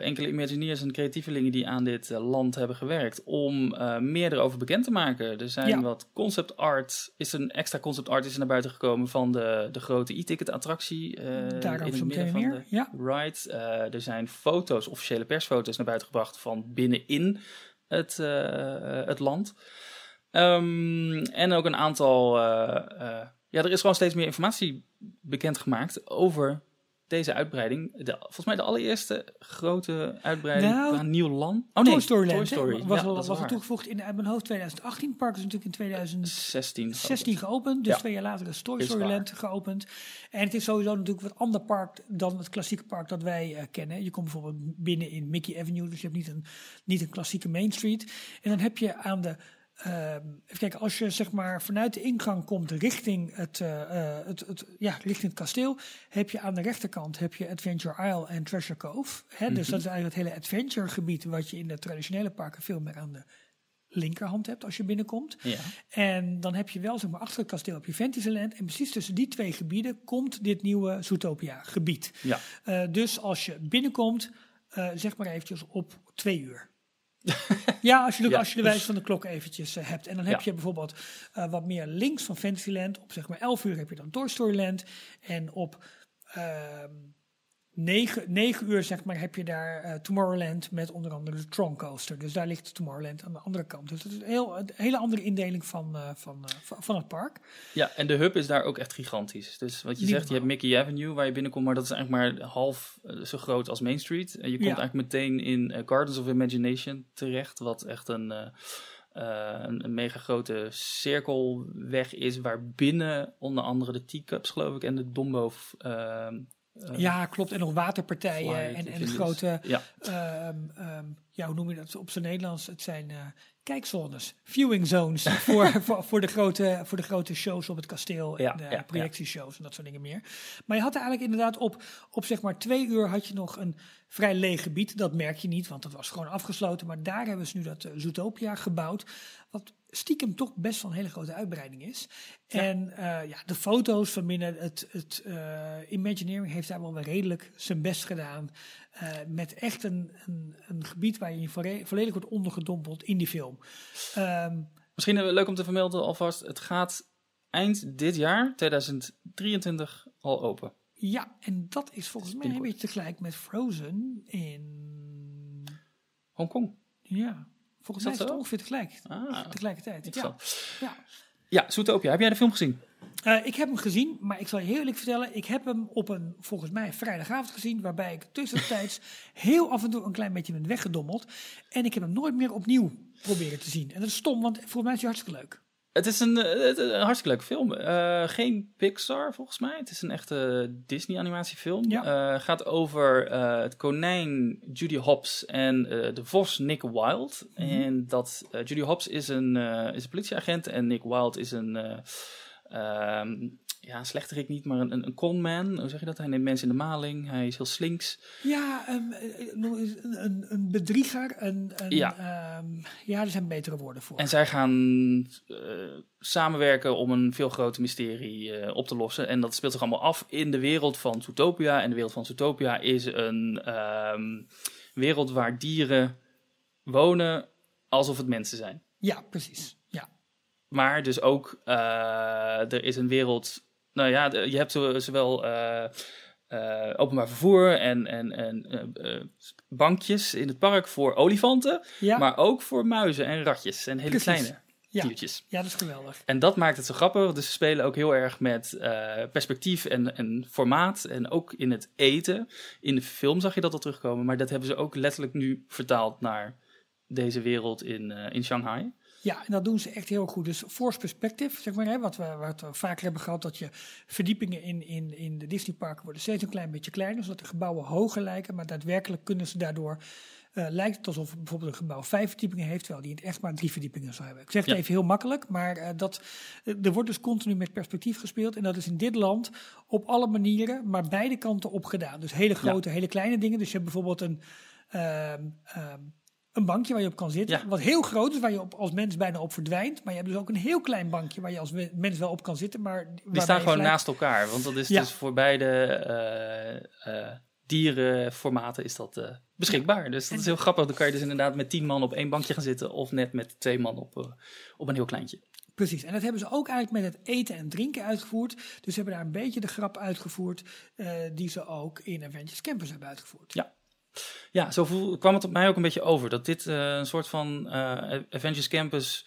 enkele Imagineers en creatievelingen die aan dit land hebben gewerkt. Om meer erover bekend te maken. Er zijn Ja. wat concept art, is een extra concept art is er naar buiten gekomen van de, de grote e-ticket attractie. Daarover in het midden van meer. de Ja. ride. Er zijn foto's, officiële persfoto's naar buiten gebracht van binnenin het, het land. Ehm, en ook een aantal. Ja, er is gewoon steeds meer informatie bekendgemaakt over deze uitbreiding. De, volgens mij de allereerste grote uitbreiding Nou, aan nieuw land. Oh nee, Toy Story Toy was, Ja, al, was er toegevoegd in mijn hoofd 2018. Het park is natuurlijk in 2016 16. geopend. Dus Ja. twee jaar later is Toy Story. Land geopend. En het is sowieso natuurlijk wat ander park dan het klassieke park dat wij eh, kennen. Je komt bijvoorbeeld binnen in Mickey Avenue. Dus je hebt niet een, niet een klassieke Main Street. En dan heb je aan de... ehm, even kijken, als je zeg maar vanuit de ingang komt richting het, eh, eh, het, het, ja, richting het kasteel, heb je aan de rechterkant heb je Adventure Isle en Treasure Cove. Hè? Dus dat is eigenlijk het hele adventure gebied wat je in de traditionele parken veel meer aan de linkerhand hebt als je binnenkomt. Ja. En dan heb je wel, zeg maar, achter het kasteel heb je Fantasyland. En precies tussen die twee gebieden komt dit nieuwe Zootopia gebied. Ja. Eh, dus als je binnenkomt, zeg maar eventjes op twee uur. Ja, als je, de, Ja. als je de wijze van de klok eventjes eh, hebt. En dan heb Ja. je bijvoorbeeld eh, wat meer links van Fantasyland. Op zeg maar 11 uur heb je dan Toy Story Land. En op ehm 9, 9 uur zeg maar heb je daar eh, Tomorrowland met onder andere de Tron Coaster. Dus daar ligt Tomorrowland aan de andere kant. Dus dat is een, heel, een hele andere indeling van, eh, van, eh, van, van het park. ja, en de hub is daar ook echt gigantisch. Dus wat je Niet zegt, je hebt. Mickey Avenue waar je binnenkomt, maar dat is eigenlijk maar half zo groot als Main Street. En je komt Ja. eigenlijk meteen in Gardens of Imagination terecht, wat echt een, eh, een, een mega grote cirkelweg is, waar binnen onder andere de teacups, geloof ik, en de Dombo. Ja, klopt. En nog waterpartijen Flight, en, en de grote, Ja, ehm, ehm, ja, hoe noem je dat op zijn Nederlands? Het zijn eh, kijkzones, viewing zones [LAUGHS] voor, voor, voor, de grote, voor de grote shows op het kasteel en Ja, de ja, ja. projectieshows en dat soort dingen meer. Maar je had eigenlijk inderdaad op, op zeg maar twee uur had je nog een vrij leeg gebied. Dat merk je niet, want dat was gewoon afgesloten. Maar daar hebben ze nu dat eh, Zootopia gebouwd. Stiekem toch best wel een hele grote uitbreiding is. En eh, ja, de foto's van binnen het, het eh, Imagineering heeft daar wel weer redelijk zijn best gedaan. Eh, met echt een, een, een gebied waar je volle- volledig wordt ondergedompeld in die film. Ehm, Misschien leuk om te vermelden alvast, het gaat eind dit jaar, 2023, al open. ja, en dat is volgens mij een beetje tegelijk met Frozen in... Hongkong. Ja, volgens mij Is het ongeveer tegelijk, Ah, tegelijkertijd. Ja, ja. Ja, Zootopia. Heb jij de film gezien? Eh, ik heb hem gezien, maar ik zal je heel eerlijk vertellen, ik heb hem op een, volgens mij, vrijdagavond gezien, waarbij ik tussentijds [LAUGHS] heel af en toe een klein beetje ben weggedommeld. En ik heb hem nooit meer opnieuw proberen te zien. En dat is stom, want volgens mij is hij hartstikke leuk. Het is een, eh, het een hartstikke leuke film. Eh, geen Pixar volgens mij. Het is een echte Disney animatiefilm. Ja. Eh, gaat over het konijn Judy Hopps en de vos Nick Wilde. Mhm. En dat Judy Hopps is een, is een politieagent en Nick Wilde is een, eh, ehm, ja, een slechterik niet, maar een, een, een conman. Hoe zeg je dat? Hij neemt mensen in de maling. Hij is heel slinks. Ja, um, een, een, een bedrieger. Een, een, ja. Um, ja, er zijn betere woorden voor. En zij gaan uh, samenwerken om een veel groter mysterie uh, op te lossen. En dat speelt zich allemaal af in de wereld van Zootopia. En de wereld van Zootopia is een um, wereld waar dieren wonen alsof het mensen zijn. Ja, precies. Ja. Maar dus ook, uh, er is een wereld nou ja, je hebt zowel uh, uh, openbaar vervoer en, en, en uh, bankjes in het park voor olifanten, ja. maar ook voor muizen en ratjes en hele Precies. kleine ja. diertjes. Ja, dat is geweldig. En dat maakt het zo grappig. Dus ze spelen ook heel erg met perspectief en, en formaat. En ook in het eten. In de film zag je dat al terugkomen. Maar dat hebben ze ook letterlijk nu vertaald naar deze wereld in, in Shanghai. Ja, en dat doen ze echt heel goed. Dus force perspective, zeg maar, hè, wat, we, wat we vaker hebben gehad, dat je verdiepingen in, in, in de Disneyparken worden steeds een klein beetje kleiner, zodat de gebouwen hoger lijken, maar daadwerkelijk kunnen ze daardoor, uh, lijkt het alsof bijvoorbeeld een gebouw vijf verdiepingen heeft, terwijl die in het echt maar drie verdiepingen zou hebben. Ik zeg het ja. even heel makkelijk, maar uh, dat, uh, er wordt dus continu met perspectief gespeeld en dat is in dit land op alle manieren, maar beide kanten opgedaan. Dus hele grote, ja. hele kleine dingen. Dus je hebt bijvoorbeeld een... Een bankje waar je op kan zitten. Ja. Wat heel groot is, waar je op, als mens bijna op verdwijnt. Maar je hebt dus ook een heel klein bankje waar je als mens wel op kan zitten. Maar Die staan gewoon naast elkaar. Want dat is ja. dus voor beide uh, uh, dierenformaten is dat uh, beschikbaar. Dus dat en, is heel grappig. Dan kan je dus inderdaad met tien man op één bankje gaan zitten. Of net met twee man op, op een heel kleintje. Precies, en dat hebben ze ook eigenlijk met het eten en drinken uitgevoerd. Dus ze hebben daar een beetje de grap uitgevoerd die ze ook in Avengers Campus hebben uitgevoerd. Ja, ja, zo voel, kwam het op mij ook een beetje over. Dat dit uh, een soort van uh, Avengers Campus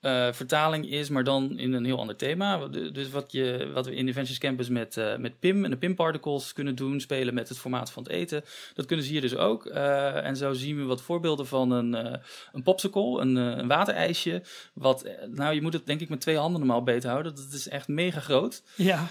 uh, vertaling is, maar dan in een heel ander thema. Dus wat, je, wat we in Avengers Campus met, met PIM en de PIM particles kunnen doen, spelen met het formaat van het eten, dat kunnen ze hier dus ook. en zo zien we wat voorbeelden van een, een popsicle, een, een waterijsje. Wat, nou, je moet het denk ik met twee handen normaal beter houden. Dat is echt mega groot. Ja.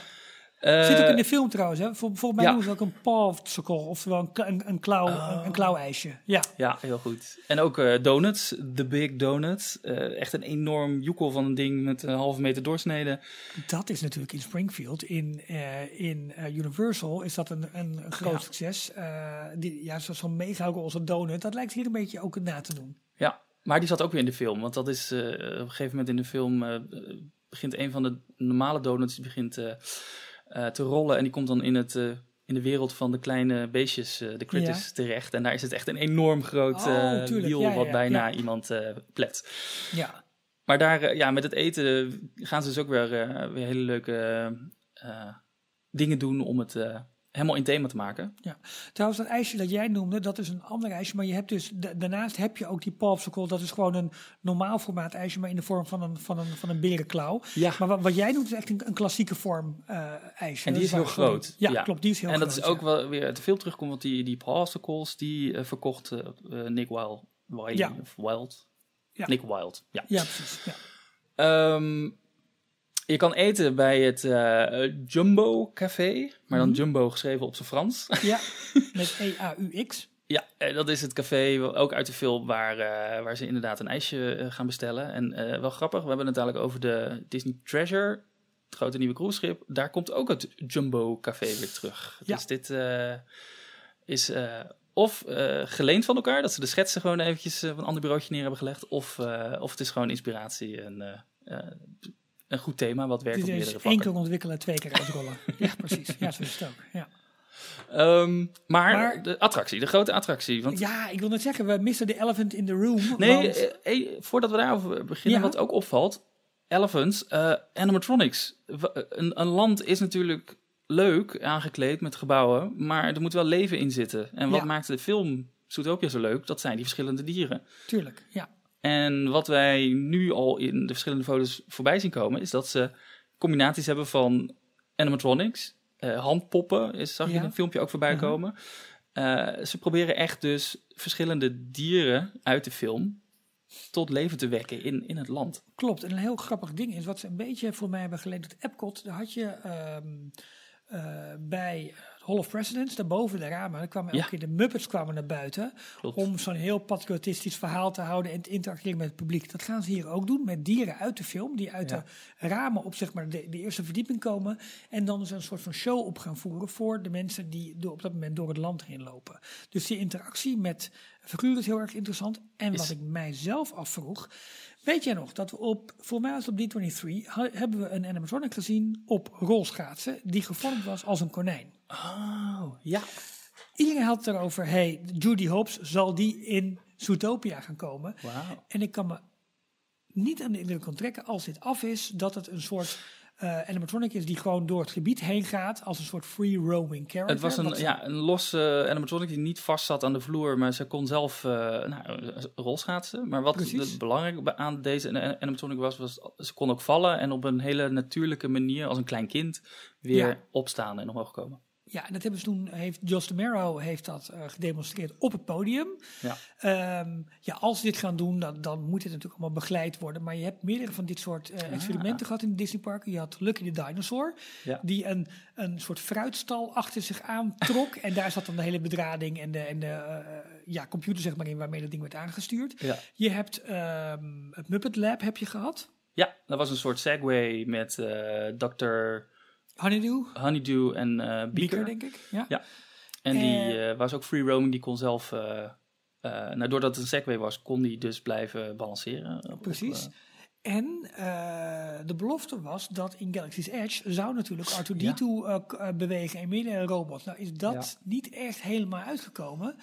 Zit ook in de film trouwens, hè? Vol, volgens mij ja. noemen ze ook een popsicle, oftewel een, een, een, klauw, oh. een, een klauwijsje. Ja. ja, heel goed. En ook uh, donuts, de Big Donut. Uh, echt een enorm joekel van een ding met een halve meter doorsnede. Dat is natuurlijk in Springfield. In, in Universal is dat een, een, een groot ja. succes. die, ja, zo'n mega grote donut, dat lijkt hier een beetje ook na te doen. Ja, maar die zat ook weer in de film. Want dat is op een gegeven moment in de film... begint een van de normale donuts, die begint... Uh, te rollen. En die komt dan in, het, uh, in de wereld van de kleine beestjes, uh, de critters, ja. terecht. En daar is het echt een enorm groot oh, wiel ja, wat bijna iemand plet. Ja. Maar daar, ja, met het eten gaan ze dus ook weer, weer hele leuke dingen doen om het helemaal in thema te maken. Ja, trouwens dat ijsje dat jij noemde, dat is een ander ijsje. Maar je hebt dus, daarnaast heb je ook die popsicle. Dat is gewoon een normaal formaat ijsje, maar in de vorm van een, van een, van een berenklauw. Ja. Maar wat, wat jij doet is echt een, een klassieke vorm uh, ijsje. En die is, is heel groot. Ja, ja, klopt, die is heel en groot. En dat is ook ja. wel weer te veel terugkomt, want die, die popsicles, die uh, verkocht uh, Nick Wild. Wild, ja. of Wild. Nick Wild, ja. Ja, precies. Ja. Um, je kan eten bij het uh, Jumbo Café, maar dan mm -hmm. Jumbo geschreven op zijn Frans. Ja, [LAUGHS] met E-A-U-X. Ja, dat is het café, ook uit de film, waar, uh, waar ze inderdaad een ijsje uh, gaan bestellen. En uh, wel grappig, we hebben het dadelijk over de Disney Treasure, het grote nieuwe cruiseschip. Daar komt ook het Jumbo Café weer terug. Ja. Dus dit is of geleend van elkaar, dat ze de schetsen gewoon eventjes van een ander bureautje neer hebben gelegd. Of, of het is gewoon inspiratie en een goed thema wat werkt dus op meerdere één vlakken. keer ontwikkelen, twee keer uitrollen. [LAUGHS] ja, precies. Ja, zo is het ook. Ja. Um, maar, maar, de attractie, de grote attractie. Want... Ja, ik wil net zeggen, we missen de elephant in the room. Nee, want... eh, eh, voordat we daarover beginnen, ja. wat ook opvalt. Elephants, uh, animatronics. Een, een, land is natuurlijk leuk aangekleed met gebouwen, maar er moet wel leven in zitten. En wat ja. maakt de film Zootopia zo leuk? Dat zijn die verschillende dieren. Tuurlijk, ja. En wat wij nu al in de verschillende foto's voorbij zien komen, is dat ze combinaties hebben van animatronics, uh, handpoppen, is, zag je Ja. in een filmpje ook voorbij Mhm. komen. Uh, ze proberen echt dus verschillende dieren uit de film tot leven te wekken in, in het land. Klopt. En een heel grappig ding is, wat ze een beetje voor mij hebben geleend uit Epcot, daar had je ehm, eh, bij, Hall of Presidents, daarboven de ramen, dan kwamen elke keer de Muppets kwamen naar buiten. Klopt. Om zo'n heel patriotistisch verhaal te houden en te interacteren met het publiek. Dat gaan ze hier ook doen met dieren uit de film, die uit Ja. de ramen op zeg maar, de, de eerste verdieping komen. En dan dus een soort van show op gaan voeren voor de mensen die door, op dat moment door het land heen lopen. Dus die interactie met figuren is heel erg interessant. En Is- wat ik mijzelf afvroeg. Weet jij nog dat we op, voor mij was het op D23, ha- hebben we een animatronic gezien op rolschaatsen die gevormd was als een konijn. Oh, ja. Iedereen had het erover, hey, Judy Hopps, zal die in Zootopia gaan komen? En ik kan me niet aan de indruk onttrekken als dit af is, dat het een soort eh, animatronic is die gewoon door het gebied heen gaat als een soort free roaming character. Het was een, ja, een losse animatronic die niet vast zat aan de vloer, maar ze kon zelf eh nou, rolschaatsen. Maar wat het belangrijke aan deze an- animatronic was, was ze kon ook vallen en op een hele natuurlijke manier, als een klein kind, weer Ja. opstaan en omhoog komen. Ja, en dat hebben ze toen, heeft Josh DeMero heeft dat eh, gedemonstreerd op het podium. Ja. Ehm, ja, als ze dit gaan doen, dan, dan moet het natuurlijk allemaal begeleid worden. Maar je hebt meerdere van dit soort eh, experimenten gehad in de Disneyparken. Je had Lucky the Dinosaur, Ja. die een, een soort fruitstal achter zich aantrok. [LAUGHS] en daar zat dan de hele bedrading en de, en de eh, ja, computer zeg maar in waarmee dat ding werd aangestuurd. Ja. Je hebt ehm, het Muppet Lab heb je gehad. Ja, dat was een soort segway met Dr. Honeydew, Honeydew en eh Beaker. Beaker, denk ik. Ja. Ja. En die Eh, eh, was ook free roaming, die kon zelf, eh, nou, doordat het een segway was, kon die dus blijven balanceren. op, Precies. En de belofte was dat in Galaxy's Edge zou natuurlijk R2-D2 Ja. eh, k- eh, bewegen en midden een robot. Nou is dat Ja. niet echt helemaal uitgekomen.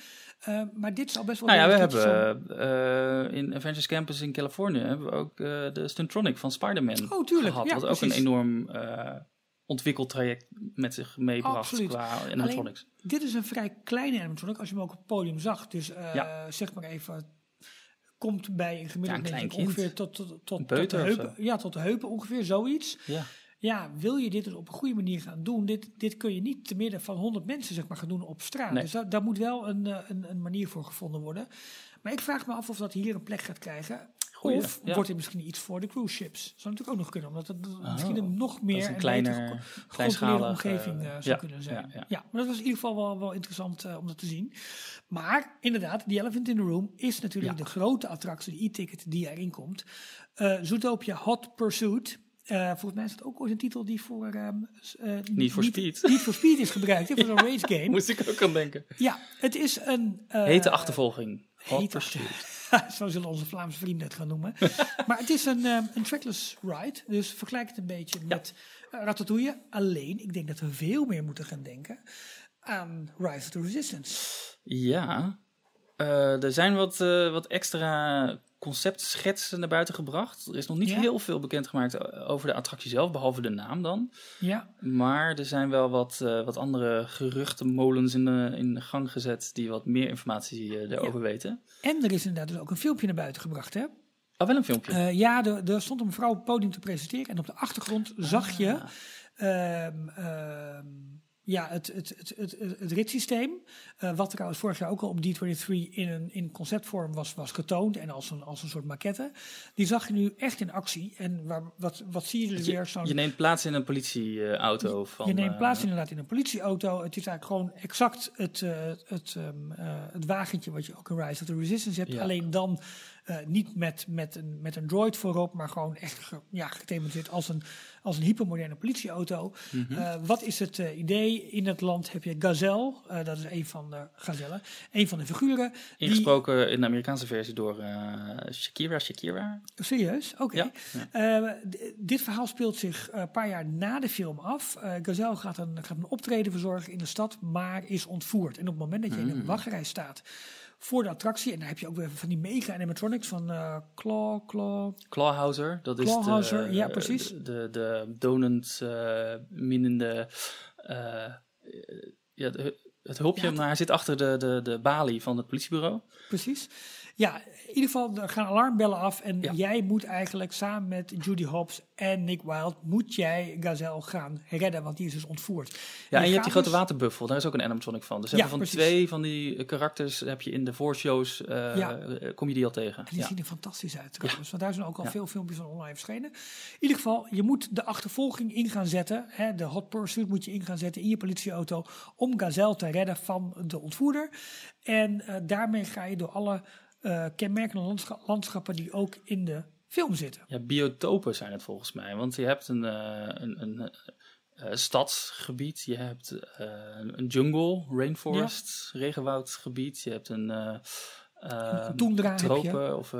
Maar dit zal best wel... Nou ja, we hebben in Avengers Campus in Californië hebben we ook de Stuntronic van Spider-Man Oh, tuurlijk. gehad. Wat ook een enorm ontwikkeltraject met zich meebracht Absoluut. qua Alleen, animatronics. dit is een vrij kleine animatronic als je hem ook op het podium zag. Dus eh, Ja. zeg maar even, komt bij een gemiddeld Ja, een ongeveer tot, tot, tot, tot, de heupen. Ja, tot de heupen ongeveer, zoiets. Ja. Ja, wil je dit dus op een goede manier gaan doen? Dit, dit kun je niet te midden van 100 mensen zeg maar, gaan doen op straat. Nee. Dus daar, daar moet wel een, eh, een, een manier voor gevonden worden. Maar ik vraag me af of dat hier een plek gaat krijgen. Goeie, of ja. wordt dit misschien iets voor de cruise ships? Zou natuurlijk ook nog kunnen, omdat het misschien een nog meer een en kleiner, beter gecon- kleinschalige gecontroleerde omgeving eh, zou ja, kunnen zijn. ja, maar dat was in ieder geval wel, wel interessant eh, om dat te zien. Maar inderdaad, die elephant in the room is natuurlijk de grote attractie, de e-ticket die erin komt. Eh Zootopia Hot Pursuit. Eh, volgens mij is dat ook ooit een titel die voor... ehm, eh, Need for Speed. Need for Speed is gebruikt, voor zo'n [LAUGHS] race game. Moest ik ook aan denken. Ja, het is een... eh, Hete achtervolging. Hot hete Pursuit. [LAUGHS] Zo zullen onze Vlaamse vrienden het gaan noemen. [LAUGHS] maar het is een, ehm, een trackless ride. Dus vergelijk het een beetje met eh, Ratatouille. Alleen, ik denk dat we veel meer moeten gaan denken aan Rise of the Resistance. Ja, eh, er zijn wat, eh, wat extra conceptschetsen naar buiten gebracht. Er is nog niet Ja. heel veel bekendgemaakt eh, over de attractie zelf, behalve de naam dan. Ja, Maar er zijn wel wat, eh, wat andere geruchtenmolens in de, in de gang gezet die wat meer informatie eh, erover weten. en er is inderdaad dus ook een filmpje naar buiten gebracht. Hè? Oh, wel een filmpje. Ja, er, er stond een mevrouw op het podium te presenteren. En op de achtergrond zag je Ah. ehm, ehm, ja, het, het, het, het, het, ritssysteem. eh, wat trouwens vorig jaar ook al op D23 in een in conceptvorm was, was getoond. En als een, als een soort maquette. Die zag je nu echt in actie. En waar, wat, wat zie je er weer? Zo'n je neemt plaats in een politieauto. van, je neemt eh, plaats inderdaad in een politieauto. Het is eigenlijk gewoon exact het, eh, het, ehm, eh, het wagentje wat je ook in Rise of the Resistance hebt. Ja. Alleen dan eh, niet met, met, een, met een droid voorop, maar gewoon echt ge, ja, gethematiseerd als een, als een hypermoderne politieauto. Mhm. Eh, wat is het eh, idee? In het land heb je Gazelle, dat is een van de gazellen, een van de figuren. Die, Ingesproken in de Amerikaanse versie door Shakira Shakira. serieus? Oké. Ja. Dit verhaal speelt zich een paar jaar na de film af. Gazelle gaat een, gaat een optreden verzorgen in de stad, maar is ontvoerd. En op het moment dat je in een wachtrij staat voor de attractie, en dan heb je ook weer van die mega animatronics van eh Claw, Claw. Clawhauser, dat is Clawhauser, de, ja, precies. de, de, de donut eh, minnende, eh, ja, het hulpje, Ja, maar hij zit achter de, de, de balie van het politiebureau. Precies. Ja, in ieder geval, er gaan alarmbellen af. En jij moet eigenlijk samen met Judy Hobbs en Nick Wilde... moet jij Gazelle gaan redden, want die is dus ontvoerd. Ja, en, je, hebt die grote waterbuffel. Daar is ook een animatronic van. Dus ja, van twee van die karakters heb je in de voorshows... Uh, ja. kom je die al tegen. En die zien er fantastisch uit trouwens. Want daar zijn ook al veel filmpjes van online verschenen. In ieder geval, je moet de achtervolging in gaan zetten. Hè, de hot pursuit moet je in gaan zetten in je politieauto... om Gazelle te redden van de ontvoerder. En uh, daarmee ga je door alle uh, kenmerkende landschappen die ook in de film zitten. Ja, biotopen zijn het volgens mij. Want je hebt een, uh, een, een uh, stadsgebied, je hebt een jungle, rainforest, ja. regenwoudgebied, je hebt een, een toendra tropen of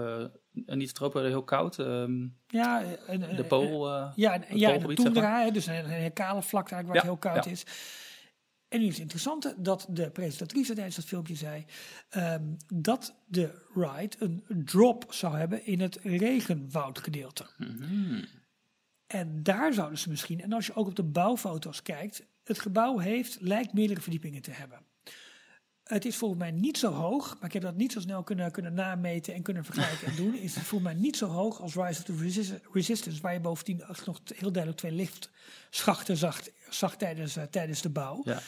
niet tropen, heel koud. Um, ja, een, de pool. ja, een, ja, een toendra, dus een, een, kale vlakte waar het heel koud is. En nu is het interessante dat de presentatrice tijdens dat filmpje zei um, dat de ride een drop zou hebben in het regenwoudgedeelte. Mm En daar zouden ze misschien, en als je ook op de bouwfoto's kijkt, het gebouw heeft, lijkt meerdere verdiepingen te hebben. Het is volgens mij niet zo hoog, maar ik heb dat niet zo snel kunnen, kunnen nameten en kunnen vergelijken en doen. Is het volgens mij niet zo hoog als Rise of the Resistance, waar je bovendien nog heel duidelijk twee liftschachten zag, zag tijdens, uh, tijdens de bouw. Ja.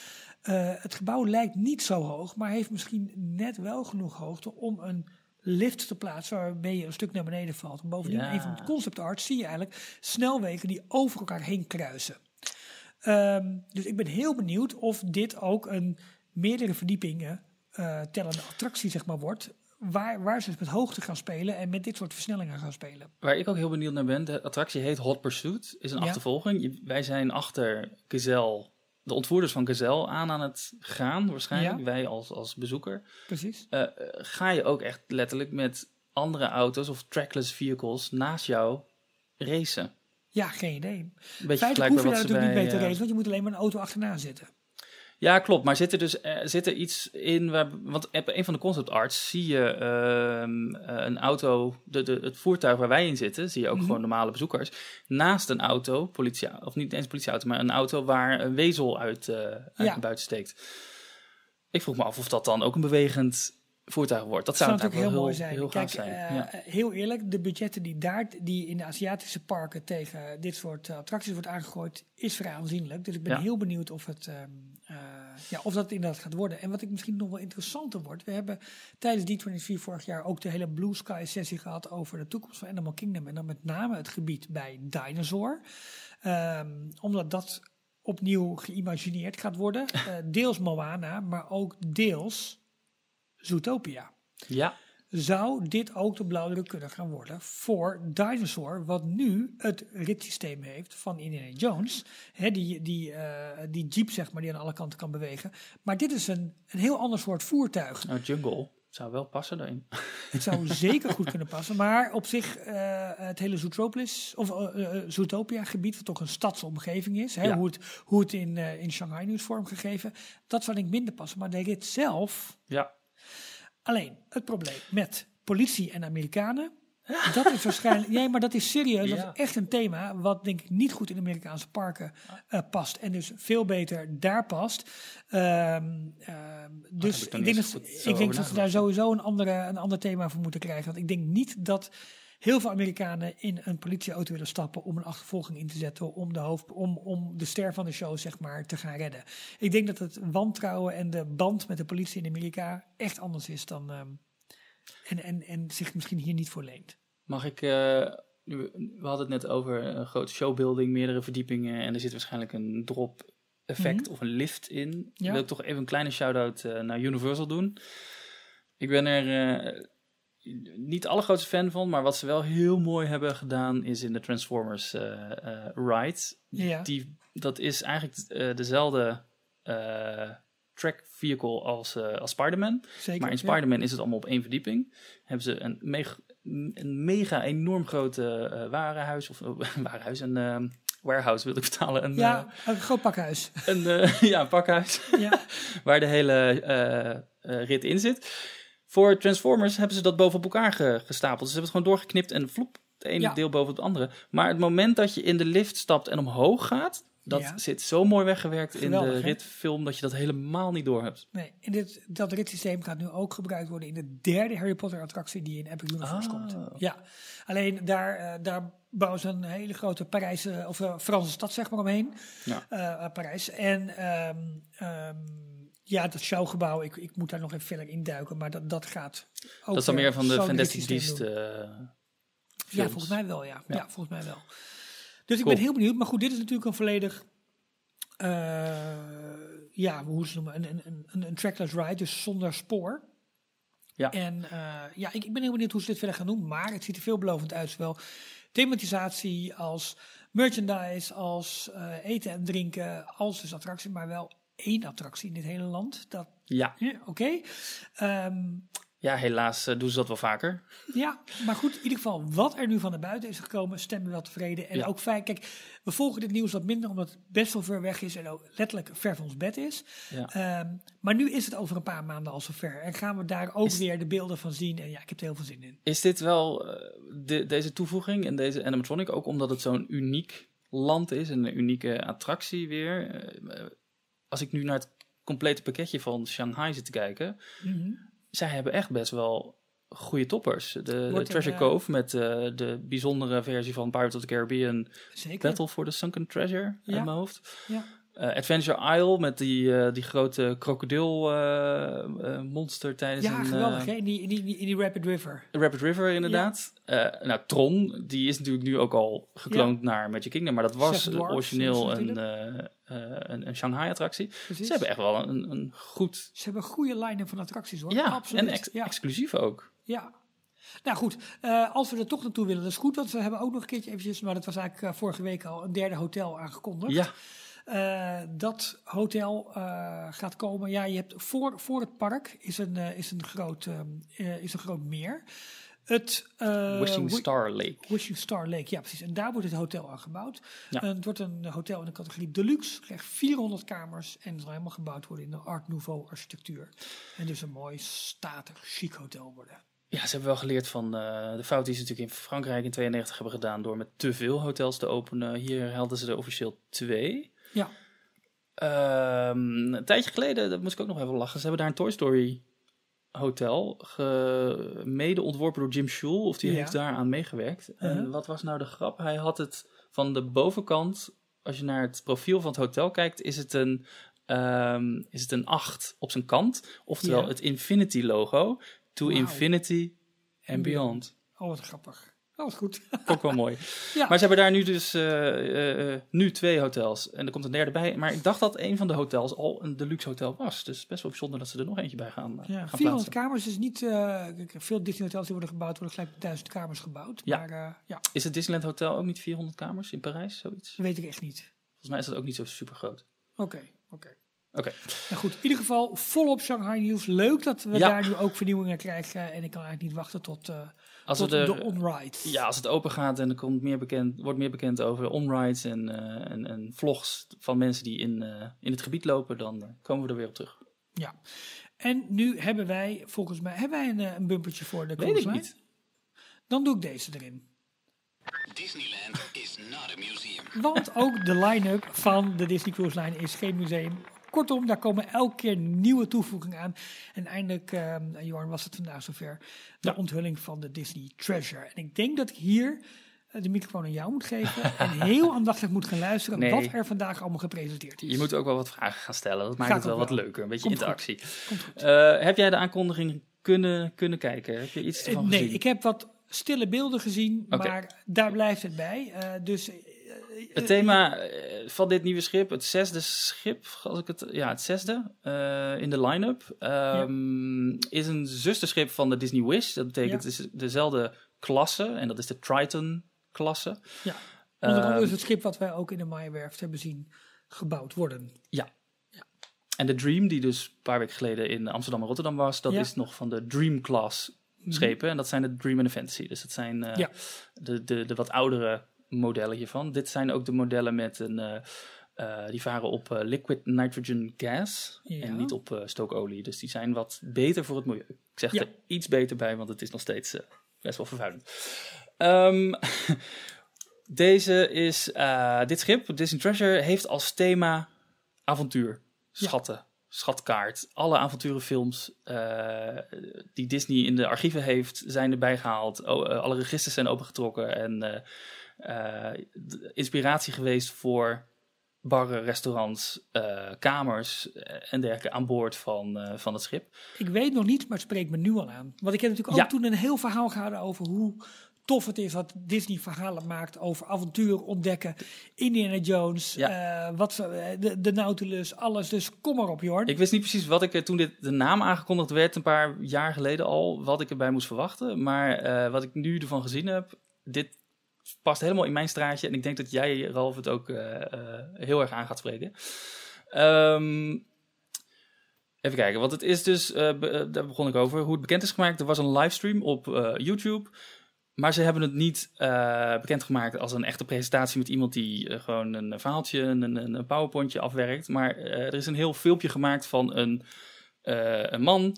Uh, het gebouw lijkt niet zo hoog, maar heeft misschien net wel genoeg hoogte om een lift te plaatsen waarmee je een stuk naar beneden valt. bovendien, ja. een van de concept art zie je eigenlijk snelwegen die over elkaar heen kruisen. Um, dus ik ben heel benieuwd of dit ook een meerdere verdiepingen uh, tellende attractie zeg maar, wordt. Waar, waar ze met hoogte gaan spelen en met dit soort versnellingen gaan spelen. Waar ik ook heel benieuwd naar ben, de attractie heet Hot Pursuit. Is een ja. achtervolging. Wij zijn achter Gazelle, de ontvoerders van Gazelle, aan aan het gaan waarschijnlijk. Ja. Wij als, als bezoeker. Precies. Uh, ga je ook echt letterlijk met andere auto's of trackless vehicles naast jou racen? Ja, geen idee. Feitelijk hoef je daar natuurlijk niet mee te racen, want je moet alleen maar een auto achterna zitten. Ja, klopt. Maar zit er dus uh, zit er iets in waar. Want op een van de concept arts zie je uh, een auto, de, de, het voertuig waar wij in zitten, zie je ook mm -hmm. gewoon normale bezoekers. Naast een auto, politie, of niet eens politieauto, maar een auto waar een wezel uit, uh, uit ja. buiten steekt. Ik vroeg me af of dat dan ook een bewegend voertuig wordt. Dat zou, zou natuurlijk heel, mooi zijn. Heel, Kijk, zijn. Uh, ja. heel eerlijk, de budgetten die daar die in de Aziatische parken tegen dit soort attracties wordt aangegooid, is vrij aanzienlijk. Dus ik ben ja. heel benieuwd of, het, uh, ja, of dat inderdaad gaat worden. En wat ik misschien nog wel interessanter wordt, we hebben tijdens D23 vorig jaar ook de hele Blue Sky sessie gehad over de toekomst van Animal Kingdom. En dan met name het gebied bij Dinosaur. Um, omdat dat opnieuw geïmagineerd gaat worden. [LAUGHS] deels Moana, maar ook deels Zootopia. Ja. Zou dit ook de blauwdruk kunnen gaan worden voor Dinosaur, wat nu het ritssysteem heeft van Indiana Jones. Hè, die, die, uh, die jeep, zeg maar, die aan alle kanten kan bewegen. Maar dit is een, een heel ander soort voertuig. Nou, jungle zou wel passen daarin. Het zou [LAUGHS] zeker goed kunnen passen. Maar op zich, uh, het hele Zootropolis, of uh, Zootopia gebied, wat toch een stadsomgeving is, hè, ja. hoe, het, hoe het in, in Shanghai nu is vormgegeven, dat zou ik minder passen. Maar de rit zelf, ja. Alleen, het probleem met politie en Amerikanen, dat is waarschijnlijk. Nee, maar dat is serieus. Ja. Dat is echt een thema. Wat denk ik niet goed in Amerikaanse parken uh, past. En dus veel beter daar past. Um, uh, dus ik denk, dat, ik denk dat we daar sowieso een, andere, een ander thema voor moeten krijgen. Want ik denk niet dat heel veel Amerikanen in een politieauto willen stappen om een achtervolging in te zetten, om de, hoofd, om, om de ster van de show zeg maar, te gaan redden. Ik denk dat het wantrouwen en de band met de politie in Amerika echt anders is dan. Um, en, en, en zich misschien hier niet voor leent. Mag ik. Uh, we hadden het net over een grote showbuilding, meerdere verdiepingen en er zit waarschijnlijk een drop effect mm -hmm. of een lift in. Ja. Wil ik toch even een kleine shout-out uh, naar Universal doen. Ik ben er uh, niet de allergrootste fan van, maar wat ze wel heel mooi hebben gedaan is in de Transformers uh, uh, ride. Ja. Die, dat is eigenlijk uh, dezelfde track vehicle als, als Spider-Man. Maar in Spider-Man ja. is het allemaal op één verdieping. Hebben ze een, mega, een mega enorm grote warenhuis, of [LAUGHS] warenhuis, een warehouse wil ik vertalen. Een, ja, een groot pakhuis. Een, [LAUGHS] ja, een pakhuis. Ja. [LAUGHS] waar de hele rit in zit. Voor Transformers hebben ze dat boven op elkaar ge, gestapeld. Ze hebben het gewoon doorgeknipt en vloep, het ene ja. deel boven het andere. Maar het moment dat je in de lift stapt en omhoog gaat, Dat Ja. zit zo mooi weggewerkt in de ritfilm dat je dat helemaal niet door hebt. Nee, en dit, dat ritssysteem gaat nu ook gebruikt worden in de derde Harry Potter attractie die in Epic Universe Ah. komt. Ja, alleen daar, eh, daar bouwen ze een hele grote Parijse of eh, Franse stad zeg maar omheen. Ja. Eh, Parijs. En ehm, ehm, ja, dat showgebouw, ik, ik moet daar nog even verder induiken, maar dat, dat gaat ook dat is dan meer van de Fantastic ritssysteem Beast eh, Ja, volgens mij wel, ja. ja. Ja. volgens mij wel. Dus ik ben heel benieuwd. Maar goed, dit is natuurlijk een volledig, eh, ja, hoe ze het noemen, een, een, een, een trackless ride, dus zonder spoor. Ja. En eh, ja, ik, ik ben heel benieuwd hoe ze dit verder gaan doen. Maar het ziet er veelbelovend uit, zowel thematisatie als merchandise, als eten en drinken, als dus attractie, maar wel één attractie in dit hele land. Dat, Ja. ja, oké. Ehm, ja, helaas eh, doen ze dat wel vaker. ja, maar goed, in ieder geval, wat er nu van naar buiten is gekomen, stemmen we wel tevreden. En Ja. ook fijn, kijk, we volgen dit nieuws wat minder, omdat het best wel ver weg is en ook letterlijk ver van ons bed is. Ja. Ehm, maar nu is het over een paar maanden al zover. En gaan we daar ook Is- weer de beelden van zien. En ja, ik heb er heel veel zin in. Is dit wel eh, de, deze toevoeging en deze animatronic ook omdat het zo'n uniek land is en een unieke attractie weer? Eh, als ik nu naar het complete pakketje van Shanghai zit te kijken, zij hebben echt best wel goede toppers. De, de Treasure eh, Cove met eh, de bijzondere versie van Pirates of the Caribbean Zeker. Battle for the Sunken Treasure Ja. in mijn hoofd. Ja. Eh, Adventure Isle met die, eh, die grote krokodil eh, monster tijdens Ja, een geweldig. eh, hè? In, die, die, in die Rapid River. Rapid River inderdaad. Nou, Tron, die is natuurlijk nu ook al gekloond naar Magic Kingdom, maar dat was Dwarfs, origineel een, een, een Shanghai attractie. Precies. Ze hebben echt wel een, een goed, Ze hebben een goede line-up van attracties hoor. ja, Absoluut. en ex- ja. exclusief ook. Ja. Nou goed, als we er toch naartoe willen, dat is goed. Want we hebben ook nog een keertje eventjes, maar dat was eigenlijk vorige week al, een derde hotel aangekondigd. Ja, Eh, dat hotel eh, gaat komen. Ja, je hebt voor, voor het park is een, eh, is een, groot, is een groot meer. Het, Wishing Wi- Star Lake. Wishing Star Lake, ja precies. En daar wordt het hotel aan gebouwd. Ja. Het wordt een hotel in de categorie deluxe. Krijgt 400 kamers en zal helemaal gebouwd worden in de Art Nouveau architectuur. En dus een mooi statig, chic hotel worden. Ja, ze hebben wel geleerd van de fout die ze natuurlijk in Frankrijk in 92 hebben gedaan door met te veel hotels te openen. Hier hadden ze er officieel twee. Ja, Ehm, een tijdje geleden, dat moest ik ook nog even lachen, ze hebben daar een Toy Story hotel, ge- mede ontworpen door Jim Schul, of die Ja. heeft daaraan meegewerkt. En Uh-huh. wat was nou de grap? Hij had het van de bovenkant, als je naar het profiel van het hotel kijkt, is het een, ehm, is het een 8 op zijn kant, oftewel Ja. het Infinity logo, to. Infinity and Beyond. oh wat grappig. Oh, goed. Ook wel mooi. [LAUGHS] Ja. Maar ze hebben daar nu dus eh, eh, eh, nu twee hotels. En er komt een derde bij. Maar ik dacht dat een van de hotels al een deluxe hotel was. Dus best wel bijzonder dat ze er nog eentje bij gaan, Ja, gaan 400 plaatsen. kamers is niet. veel Disney hotels die worden gebouwd, worden gelijk met 1000 kamers gebouwd. Ja. Maar ja, Is het Disneyland Hotel ook niet 400 kamers in Parijs? Zoiets? dat weet ik echt niet. Volgens mij is dat ook niet zo super groot. Oké, oké. Oké. Nou goed, in ieder geval volop Shanghai nieuws. Leuk dat we Ja. daar nu ook vernieuwingen krijgen. En ik kan eigenlijk niet wachten tot, Als, tot we er- de on-ride. ja, als het open gaat en er komt meer bekend, wordt meer bekend over onrides en, eh, en, en vlogs van mensen die in, eh, in het gebied lopen, dan eh, komen we er weer op terug. Ja. En nu hebben wij, volgens mij, hebben wij een, een bumpertje voor de Weet cruise ik line? niet. Dan doe ik deze erin. Disneyland is not a museum. Want ook de line-up van de Disney Cruise Line is geen museum. Kortom, daar komen elke keer nieuwe toevoegingen aan. En eindelijk, eh, Jorn, was het vandaag zover. De Ja. onthulling van de Disney Treasure. En ik denk dat ik hier eh, de microfoon aan jou moet geven. en heel [LAUGHS] aandachtig moet gaan luisteren Nee. wat er vandaag allemaal gepresenteerd is. Je moet ook wel wat vragen gaan stellen. Dat maakt Gaat het wel wat leuker. Een beetje Komt goed. interactie. Komt goed. Eh, heb jij de aankondiging kunnen, kunnen kijken? Heb je iets Eh, ervan nee, gezien? ik heb wat stille beelden gezien, maar daar blijft het bij. Dus Het thema eh, van dit nieuwe schip, het zesde schip, als ik het, ja, het zesde eh, in de line-up, ehm, is een zusterschip van de Disney Wish. Dat betekent Ja. het is dezelfde klasse en dat is de Triton-klasse. ja, onder andere Ehm, is het schip wat wij ook in de Maaierwerft hebben zien gebouwd worden. Ja. En de Dream, die dus een paar weken geleden in Amsterdam en Rotterdam was, dat Ja. is nog van de Dream Class schepen. En dat zijn de Dream en de Fantasy. Dus dat zijn eh, Ja. de, de, de wat oudere modellen hiervan. Dit zijn ook de modellen met een. eh, eh, die varen op eh, liquid nitrogen gas Ja. en niet op stookolie. Dus die zijn wat beter voor het milieu. Ik zeg Ja. er iets beter bij, want het is nog steeds best wel vervuilend. Ehm, [LAUGHS] Deze is, dit schip, Disney Treasure, heeft als thema avontuur, schatten, schatkaart. Alle avonturenfilms uh, die Disney in de archieven heeft, zijn erbij gehaald. O, uh, alle registers zijn opengetrokken en inspiratie geweest voor barren, restaurants, kamers en dergelijke aan boord van, van het schip. Ik weet nog niet, maar het spreekt me nu al aan. Want ik heb natuurlijk ook toen een heel verhaal gehouden over hoe tof het is wat Disney verhalen maakt over avontuur ontdekken. Indiana Jones, ja. uh, wat, de, de, Nautilus, alles. Dus kom maar op, Jorn. Ik wist niet precies wat ik er toen dit, de naam aangekondigd werd, een paar jaar geleden al, wat ik erbij moest verwachten. Maar wat ik nu ervan gezien heb, dit past helemaal in mijn straatje. En ik denk dat jij, Ralf, het ook uh, heel erg aan gaat spreken. Um, Even kijken, want het is dus, uh, daar begon ik over, hoe het bekend is gemaakt. Er was een livestream op YouTube maar ze hebben het niet uh, bekendgemaakt als een echte presentatie met iemand die gewoon een verhaaltje, een, een, powerpointje afwerkt. Maar er is een heel filmpje gemaakt van een, een man,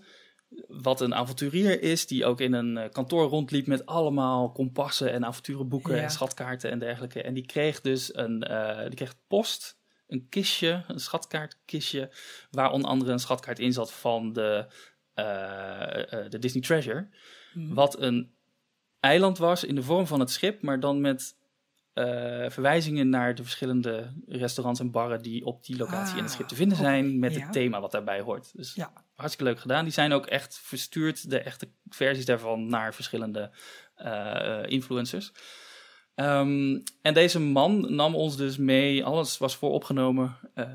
wat een avonturier is, die ook in een kantoor rondliep met allemaal kompassen en avonturenboeken ja. en schatkaarten en dergelijke. En die kreeg dus een, die kreeg post, een kistje, een schatkaartkistje, waar onder andere een schatkaart in zat van de, de Disney Treasure. Hmm. Wat een eiland was in de vorm van het schip, maar dan met uh, verwijzingen naar de verschillende restaurants en barren die op die locatie in het schip te ah, vinden zijn, met het thema wat daarbij hoort. Dus ja. hartstikke leuk gedaan. Die zijn ook echt verstuurd, de echte versies daarvan, naar verschillende uh, influencers. Um, en deze man nam ons dus mee, alles was vooropgenomen, uh,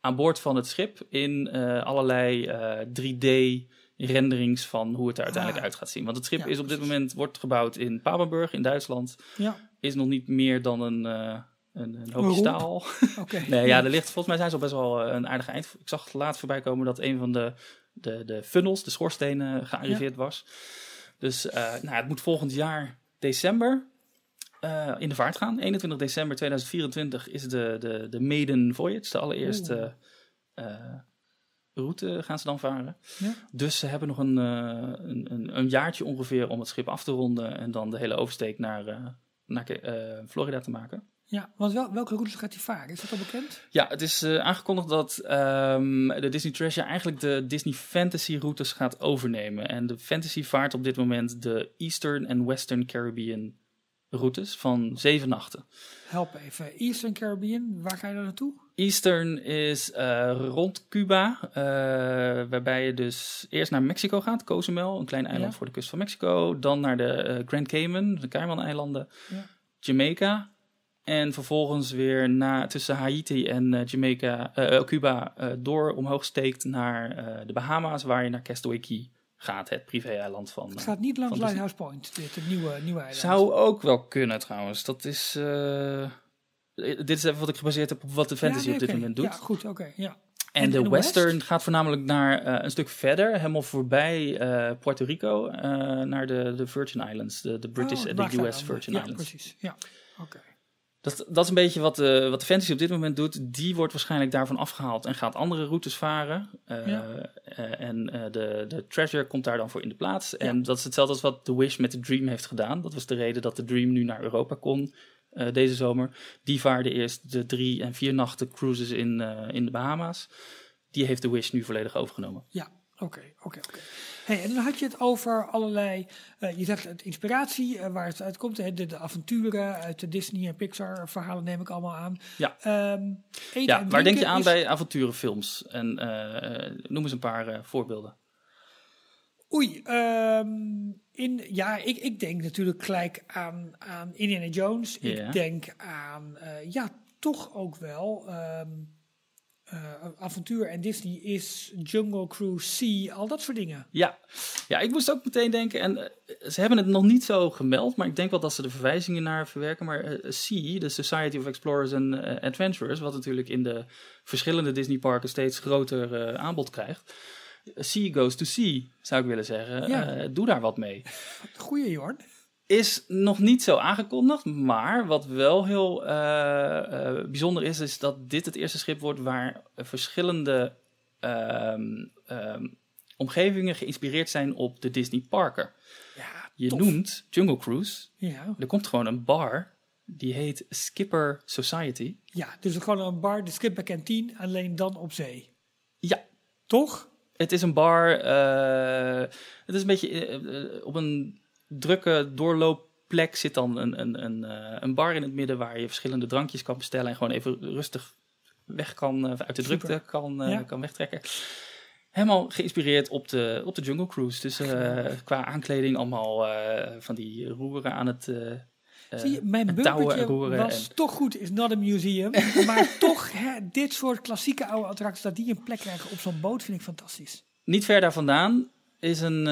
aan boord van het schip in allerlei 3D renderings van hoe het er uiteindelijk ah. uit gaat zien. Want het schip is op dit moment wordt gebouwd in Papenburg in Duitsland. Ja. Is nog niet meer dan een, uh, een, een hoopje staal. [LAUGHS] nee, ja, er ligt volgens mij zijn ze al best wel eh, een aardige eind. Ik zag laat voorbij komen dat een van de, de, de funnels, de schoorstenen, gearriveerd was. Dus uh, nou, het moet volgend jaar december uh, in de vaart gaan. 21 december 2024 is de, de, de Maiden Voyage, de allereerste route gaan ze dan varen. Ja. Dus ze hebben nog een, uh, een, een, jaartje ongeveer om het schip af te ronden en dan de hele oversteek naar, uh, naar uh, Florida te maken. Ja, want wel, welke routes gaat hij varen? Is dat al bekend? Ja, het is aangekondigd dat um, de Disney Treasure eigenlijk de Disney Fantasy routes gaat overnemen. En de Fantasy vaart op dit moment de Eastern en Western Caribbean routes van zeven nachten. Help even. Eastern Caribbean, waar ga je dan naartoe? Eastern is uh, rond Cuba, uh, waarbij je dus eerst naar Mexico gaat, Cozumel, een klein eiland voor de kust van Mexico. Dan naar de uh, Grand Cayman, de Cayman-eilanden, ja. Jamaica. En vervolgens weer na, tussen Haiti en Jamaica, Cuba door omhoog steekt naar de Bahama's, waar je naar Castaway Key gaat, het privé-eiland van. Het gaat niet langs Lighthouse Point, dit het nieuwe, nieuwe eiland. Zou ook wel kunnen trouwens. Dat is. Uh, dit is even wat ik gebaseerd heb op wat de fantasy op dit moment doet. Ja, goed, oké. ja. En, de, western gaat voornamelijk naar uh, een stuk verder, helemaal voorbij uh, Puerto Rico, naar de, de Virgin Islands, de, de British oh, en de US Virgin ja, Islands. Precies, ja, oké. Dat, dat is een beetje wat de, wat de fantasy op dit moment doet. Die wordt waarschijnlijk daarvan afgehaald en gaat andere routes varen. Uh, uh, en uh, de, de Treasure komt daar dan voor in de plaats. En dat is hetzelfde als wat The Wish met de Dream heeft gedaan. Dat was de reden dat de Dream nu naar Europa kon deze zomer. Die vaarde eerst de drie en vier nachten cruises in, in de Bahama's. Die heeft The Wish nu volledig overgenomen. Ja, oké, oké, oké. Hey, en dan had je het over allerlei, uh, je zegt het inspiratie, uh, waar het uitkomt, hè, de, de, avonturen uit de Disney en Pixar verhalen neem ik allemaal aan. Ja, um, ja waar denk je aan bij avonturenfilms? En uh, noem eens een paar voorbeelden. Oei, um, in, ja, ik, ik denk natuurlijk gelijk aan, aan Indiana Jones. Ik denk aan, ja, toch ook wel... Um, uh, avontuur en Disney is Jungle Cruise Sea, al dat soort dingen. Ja, ja ik moest ook meteen denken, en uh, ze hebben het nog niet zo gemeld, maar ik denk wel dat ze de verwijzingen naar verwerken. Maar uh, Sea, de Society of Explorers and Adventurers, wat natuurlijk in de verschillende Disney parken steeds groter aanbod krijgt. Sea goes to sea, zou ik willen zeggen. Ja. doe daar wat mee. Goeie, Jorn is nog niet zo aangekondigd. Maar wat wel heel uh, uh, bijzonder is, is dat dit het eerste schip wordt waar verschillende um, um, omgevingen geïnspireerd zijn op de Disney parken. Ja, Je noemt Jungle Cruise. Ja. Er komt gewoon een bar Die heet Skipper Society. Ja, dus gewoon een bar, de Skipper Canteen, alleen dan op zee. Ja, Toch? Het is een bar. eh, het is een beetje eh, eh, op een drukke doorloopplek zit dan een, een, een, eh, een bar in het midden waar je verschillende drankjes kan bestellen en gewoon even rustig weg kan, eh, uit de Super. drukte kan, eh, Ja. kan wegtrekken. Helemaal geïnspireerd op de, op de Jungle Cruise. Dus qua aankleding allemaal van die roeren aan het. Zie je, mijn bumpertje was en- toch goed, is not a museum. [LAUGHS] maar toch, hè, dit soort klassieke oude attracties, dat die een plek krijgen op zo'n boot, vind ik fantastisch. Niet ver daar vandaan is een.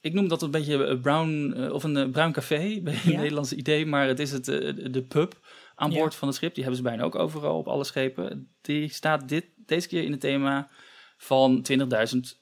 Eh, eh, ik noem dat een beetje een brown eh, of een eh, bruin café, een [LAUGHS] beetje een Ja. Nederlands idee, maar het is het, eh, de pub aan Ja. boord van het schip. Die hebben ze bijna ook overal op alle schepen. Die staat dit, deze keer in het thema van 20.000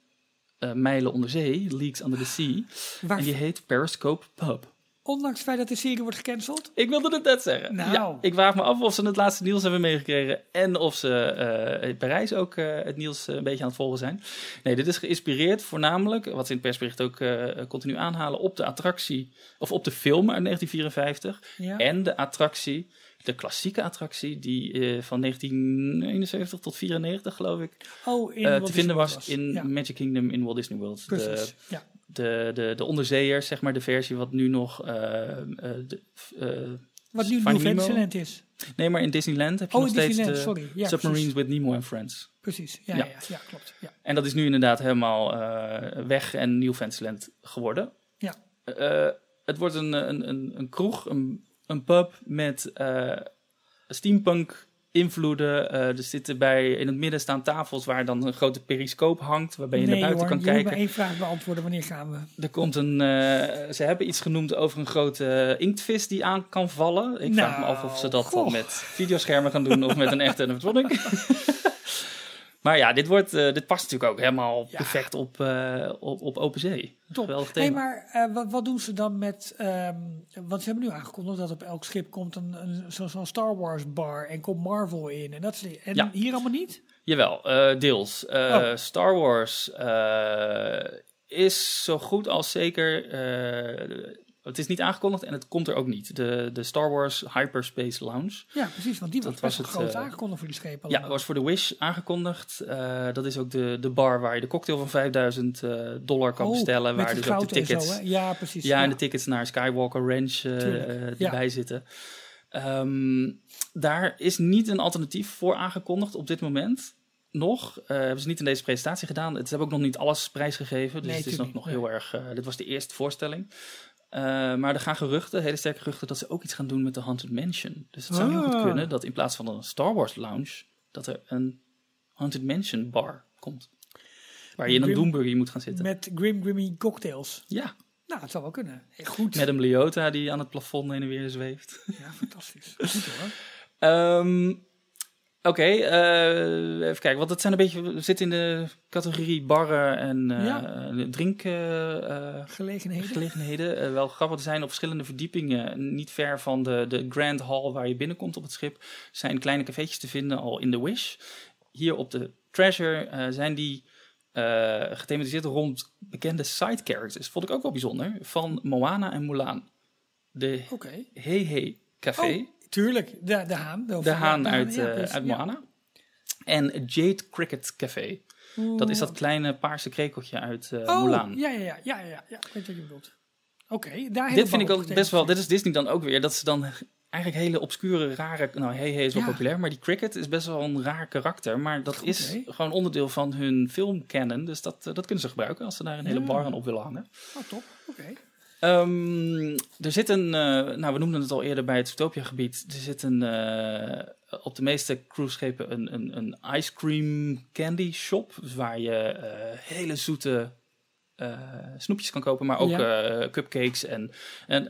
eh, mijlen onder zee, Leaks Under the Sea. Waar, En die heet Periscope Pub. Ondanks het feit dat de serie wordt gecanceld, Ik wilde het net zeggen. Nou. Ja, ik vraag me af of ze het laatste nieuws hebben meegekregen. En of ze eh, in Parijs ook eh, het nieuws eh, een beetje aan het volgen zijn. Nee, dit is geïnspireerd voornamelijk, wat ze in het persbericht ook continu aanhalen, op de attractie, of op de film uit 1954. ja. En de attractie, de klassieke attractie, die van 1971 tot 94 geloof ik, oh, in te vinden was in Ja, Magic Kingdom in Walt Disney World. De, ja. De, de, de onderzeeërs, zeg maar, de versie wat nu nog... eh, eh, de, eh, Wat nu New? Fantasyland is. Nee, maar in Disneyland heb je Oh, nog steeds de sorry. Ja, Submarines precies. with Nemo and Friends. Precies, ja, Ja. ja. Ja, klopt. Ja. En dat is nu inderdaad helemaal weg en New Fantasyland geworden. Ja. Het wordt een, een, een, een kroeg, een, een pub met steampunk invloeden. Eh, er zitten bij, in het midden staan tafels waar dan een grote periscoop hangt, waarbij je nee, naar buiten hoor, kan kijken. maar één vraag beantwoorden. Wanneer gaan we? Er komt een, eh, ze hebben iets genoemd over een grote inktvis die aan kan vallen. Ik vraag me Nou, af of ze dat goh. dan met videoschermen gaan doen of met een echte [LAUGHS] animatronic. Maar ja, dit, wordt, eh, dit past natuurlijk ook helemaal Ja. perfect op, eh, op, op open zee. Top. Hey, maar eh, wat, wat doen ze dan met... ehm, want ze hebben nu aangekondigd dat op elk schip komt een, een, zo- zo'n Star Wars bar en komt Marvel in. En, dat soort en Ja. hier allemaal niet? Jawel, deels. Oh. Star Wars is zo goed als zeker. Het is niet aangekondigd en het komt er ook niet. De, de Star Wars Hyperspace Lounge. Ja, precies. Want die Dat was het, groot eh, aangekondigd voor die schepen Ja, was voor de Wish aangekondigd. Eh, dat is ook de, de bar waar je de cocktail van 5000 eh, dollar kan Oh, bestellen. Waar dus ook de tickets. Zo, ja, precies. ja, en de tickets naar Skywalker Ranch eh, ja. zitten. Ehm, daar is niet een alternatief voor aangekondigd op dit moment. Nog. Eh, hebben ze niet in deze presentatie gedaan. Het hebben ook nog niet alles prijsgegeven. Dus Nee, het is nog, nog heel erg. dit was de eerste voorstelling. Eh, maar er gaan geruchten, hele sterke geruchten, dat ze ook iets gaan doen met de Haunted Mansion. Dus het zou heel goed Ah. kunnen dat in plaats van een Star Wars lounge, dat er een Haunted Mansion bar komt. Waar je in een Doomburger moet gaan zitten. Met Grim Grimmy cocktails. Ja, Nou, het zou wel kunnen. Hey, goed. met een Leota die aan het plafond heen en weer zweeft. Ja, fantastisch. Goed hoor. [LAUGHS] Ehm, Oké, eh, even kijken. Want het zijn een beetje. We zitten in de categorie barren en eh Ja. drinkgelegenheden. Gelegenheden. gelegenheden. Eh, wel grappig, er zijn op verschillende verdiepingen, niet ver van de, de Grand Hall waar je binnenkomt op het schip, zijn kleine cafeetjes te vinden al in de Wish. Hier op de Treasure eh, zijn die eh, gethematiseerd rond bekende side characters. Vond ik ook wel bijzonder. Van Moana en Mulan. De Oké. Hey Hey Café. Oh, tuurlijk. De, de haan. De, De haan uit, ja, eh, uit. Moana. En Jade Cricket Café. Dat is dat kleine paarse krekeltje uit eh Oh, Mulan. Ja, ja, ja, ja, ja, ja. Ik weet wat je bedoelt. Oké, daar Dit vind ik ook best wel. Dit is Disney dan ook weer. Dat ze dan eigenlijk hele obscure, rare. Nou, hey, hey is wel Ja. populair. Maar die Cricket is best wel een raar karakter. Maar dat Goed, is gewoon onderdeel van hun filmcanon. Dus dat, eh, dat kunnen ze gebruiken als ze daar een hele bar aan op willen hangen. Oh, top. Oké. Ehm, er zit een, eh, nou we noemden het al eerder bij het Zootopia gebied. Er zit een, eh, op de meeste cruiseschepen een, een, een ice cream candy shop. Dus waar je eh, hele zoete snoepjes kan kopen, maar ook cupcakes en, en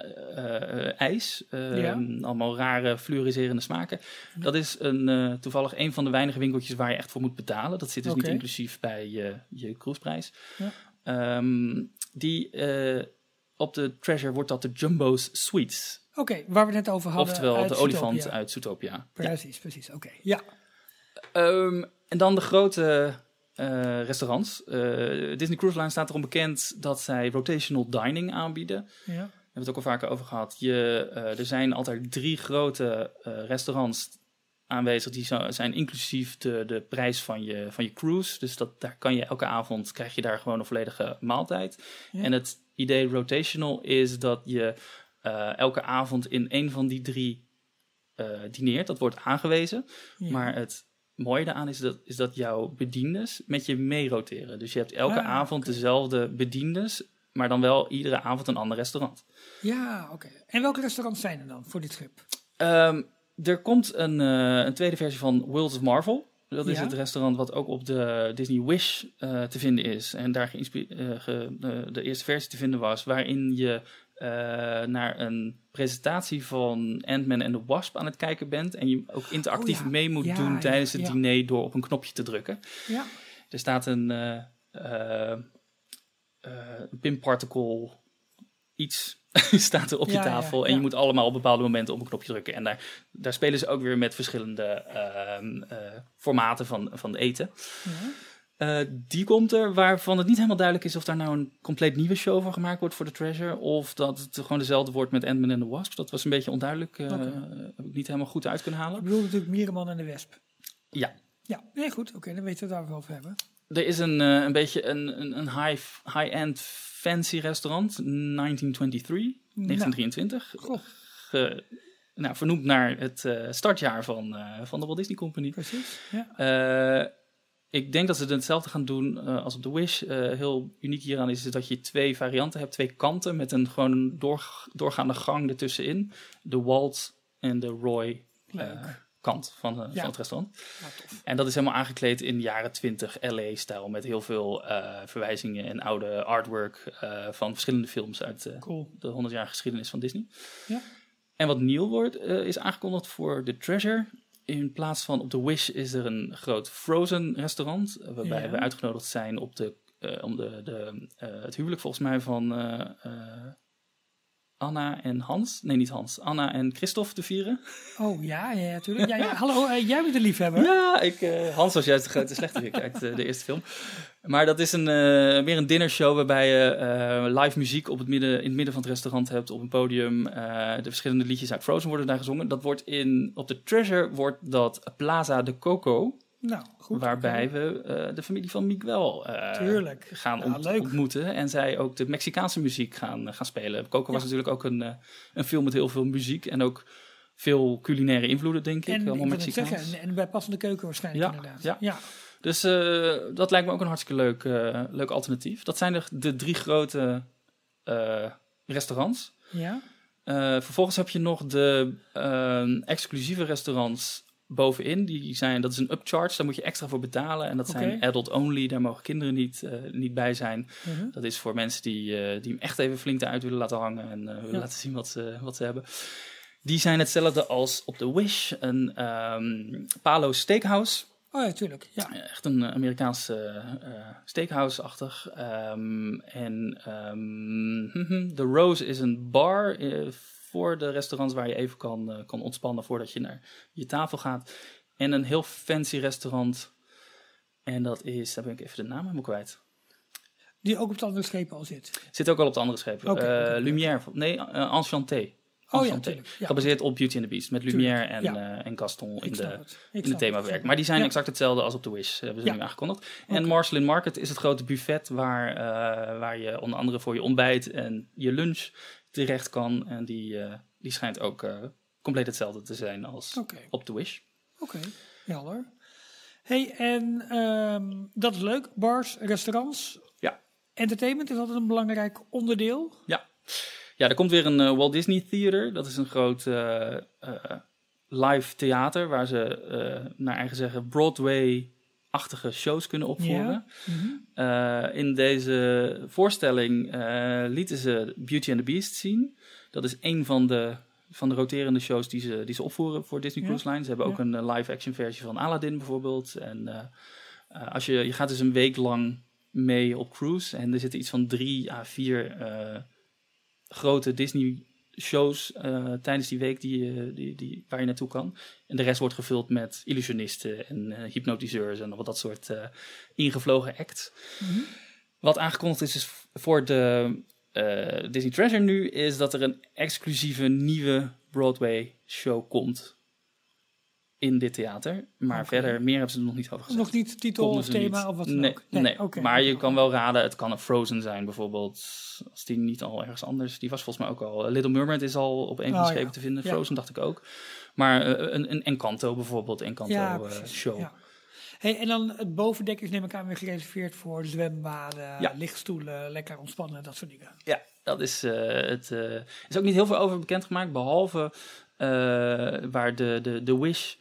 ijs. Eh, Ja. Allemaal rare fluoriserende smaken. Dat is een, toevallig een van de weinige winkeltjes waar je echt voor moet betalen. Dat zit dus niet inclusief bij je, je cruiseprijs. Ja. Ehm, die op de Treasure wordt dat de Jumbo's Sweets. Oké, waar we het net over hadden. Oftewel de olifant Zootopia. uit Zootopia. Ja. Precies, precies. Oké, ja. Ehm, en dan de grote eh, restaurants. Eh, Disney Cruise Line staat erom bekend dat zij rotational dining aanbieden. ja. We we het ook al vaker over gehad. Je, er zijn altijd drie grote restaurants aanwezig. Die zijn inclusief de, de prijs van je, van je cruise. Dus dat, daar kan je elke avond, krijg je daar gewoon een volledige maaltijd. En het idee rotational is dat je elke avond in een van die drie dineert. Dat wordt aangewezen. Maar het mooie daaraan is dat, is dat jouw bediendes met je mee roteren. Dus je hebt elke ah, avond dezelfde bediendes, maar dan wel iedere avond een ander restaurant. Ja, oké. En welke restaurants zijn er dan voor dit schip? Um, er komt een, uh, een, tweede versie van Worlds of Marvel. Dat is het restaurant wat ook op de Disney Wish uh, te vinden is. En daar uh, de eerste versie te vinden was. Waarin je naar een presentatie van Ant-Man en the Wasp aan het kijken bent. En je ook interactief oh mee moet doen tijdens het diner door op een knopje te drukken. Ja. Er staat een pin particle iets [LAUGHS] staat er op je tafel. en je moet allemaal op bepaalde momenten op een knopje drukken. En daar, daar spelen ze ook weer met verschillende uh, formaten van, van eten. Uh, die komt er, waarvan het niet helemaal duidelijk is of daar nou een compleet nieuwe show van gemaakt wordt voor de Treasure. Of dat het gewoon dezelfde wordt met Ant-Man and the Wasp. Dat was een beetje onduidelijk. Uh, Heb ik niet helemaal goed uit kunnen halen. Ik bedoel natuurlijk Mierenman en de Wesp. Ja. Ja, nee, goed. Oké, dan weten we het daar wel over hebben. Er is een, uh, een beetje een, een, een high, high-end fancy restaurant, 1923, 1923. Nou. nou, vernoemd naar het uh, startjaar van, uh, van de Walt Disney Company. Precies, ja. Uh, ik denk dat ze hetzelfde gaan doen als op de Wish. heel uniek hieraan is dat je twee varianten hebt, twee kanten met een gewoon door, doorgaande gang ertussenin. De Walt en de Roy kant van, van het restaurant. en dat is helemaal aangekleed in jaren 20 LA-stijl. Met heel veel uh, verwijzingen en oude artwork uh, van verschillende films uit uh, cool. de 100 jaar geschiedenis van Disney. Ja. En wat nieuw wordt, is aangekondigd voor The Treasure. In plaats van op The Wish is er een groot Frozen restaurant. Waarbij ja. we uitgenodigd zijn op de, om de, de, het huwelijk volgens mij van Anna en Hans, nee niet Hans, Anna en Christophe te vieren. Oh ja, ja, natuurlijk. Ja, ja. Hallo, uh, jij bent de liefhebber. Ja, ik, uh, Hans was juist de grote slechterik uit uh, de eerste film. Maar dat is een, meer een dinnershow waarbij je live muziek op het midden, in het midden van het restaurant hebt, op een podium. de verschillende liedjes uit Frozen worden daar gezongen. Dat wordt in, op de Treasure wordt dat Plaza de Coco. Nou, goed. Waarbij we uh, de familie van Miguel uh, gaan ont ja, ontmoeten. En zij ook de Mexicaanse muziek gaan, uh, gaan spelen. Coco ja. was natuurlijk ook een, een film met heel veel muziek. En ook veel culinaire invloeden, denk ik. En, ik Mexicaans. Zeggen, en, bij passende keuken waarschijnlijk ja, inderdaad. Ja. ja. Dus dat lijkt me ook een hartstikke leuk, leuk alternatief. Dat zijn de, de drie grote restaurants. Ja. vervolgens heb je nog de exclusieve restaurants bovenin. Die zijn, dat is een upcharge, daar moet je extra voor betalen. En dat zijn adult only, daar mogen kinderen niet, uh, niet bij zijn. Mhm. Dat is voor mensen die, uh, die hem echt even flink uit willen laten hangen en willen ja. laten zien wat ze, wat ze hebben. Die zijn hetzelfde als op de Wish, een um, Palo Steakhouse. Oh ja, tuurlijk. Ja. Echt een Amerikaanse steakhouse-achtig. Um, en [LAUGHS] um, The Rose is een bar voor de restaurants waar je even kan, uh, kan ontspannen voordat je naar je tafel gaat. En een heel fancy restaurant. En dat is, daar ben ik even de naam helemaal kwijt. Die ook op de andere schepen al zit? Zit ook al op de andere schepen. Okay, uh, Lumière, nee, uh, Enchanté. Oh ja, ja, Gebaseerd op Beauty and the Beast. Met Lumière en, uh, en Gaston in de, in de themawerk. Maar die zijn exact hetzelfde als op The Wish. Hebben ze nu aangekondigd. Okay. En Marceline Market is het grote buffet waar, uh, waar je onder andere voor je ontbijt en je lunch terecht kan. En die, uh, die schijnt ook uh, compleet hetzelfde te zijn als okay. op The Wish. Oké, okay. helder. hey, en um, dat is leuk. Bars, restaurants. Ja. Entertainment is altijd een belangrijk onderdeel. Ja. Ja, er komt weer een uh, Walt Disney Theater. Dat is een groot live theater waar ze naar eigen zeggen Broadway achtige shows kunnen opvoeren. Ja. Uh, in deze voorstelling uh, lieten ze Beauty and the Beast zien. Dat is een van de, van de roterende shows die ze, die ze opvoeren voor Disney ja. Cruise Line. Ze hebben ook een uh, live-action versie van Aladdin bijvoorbeeld. En als je, je gaat dus een week lang mee op cruise. En er zitten iets van drie à vier grote Disney shows uh, tijdens die week die, die, die, waar je naartoe kan. En de rest wordt gevuld met illusionisten en uh, hypnotiseurs en wat dat soort uh, ingevlogen acts. Mm -hmm. Wat aangekondigd is, is voor de eh, Disney Treasure nu is dat er een exclusieve nieuwe Broadway show komt in dit theater. Maar verder, meer hebben ze er nog niet over gezegd. Nog niet titel of thema niet. of wat dan nee, ook? Nee, oké. maar je kan wel raden, het kan een Frozen zijn bijvoorbeeld. Als die niet al ergens anders... Die was volgens mij ook al... Little Mermaid is al op een van de Oh, schepen ja. te vinden. Ja. Frozen dacht ik ook. Maar eh, een, een Encanto bijvoorbeeld, Encanto Ja, eh, show. ja. Hey, en dan het bovendek is neem ik aan weer gereserveerd voor zwembaden, lichtstoelen, lekker ontspannen, dat soort dingen. Ja, dat is eh, het. eh, Er is ook niet heel veel over bekendgemaakt, behalve eh, waar de, de, de Wish.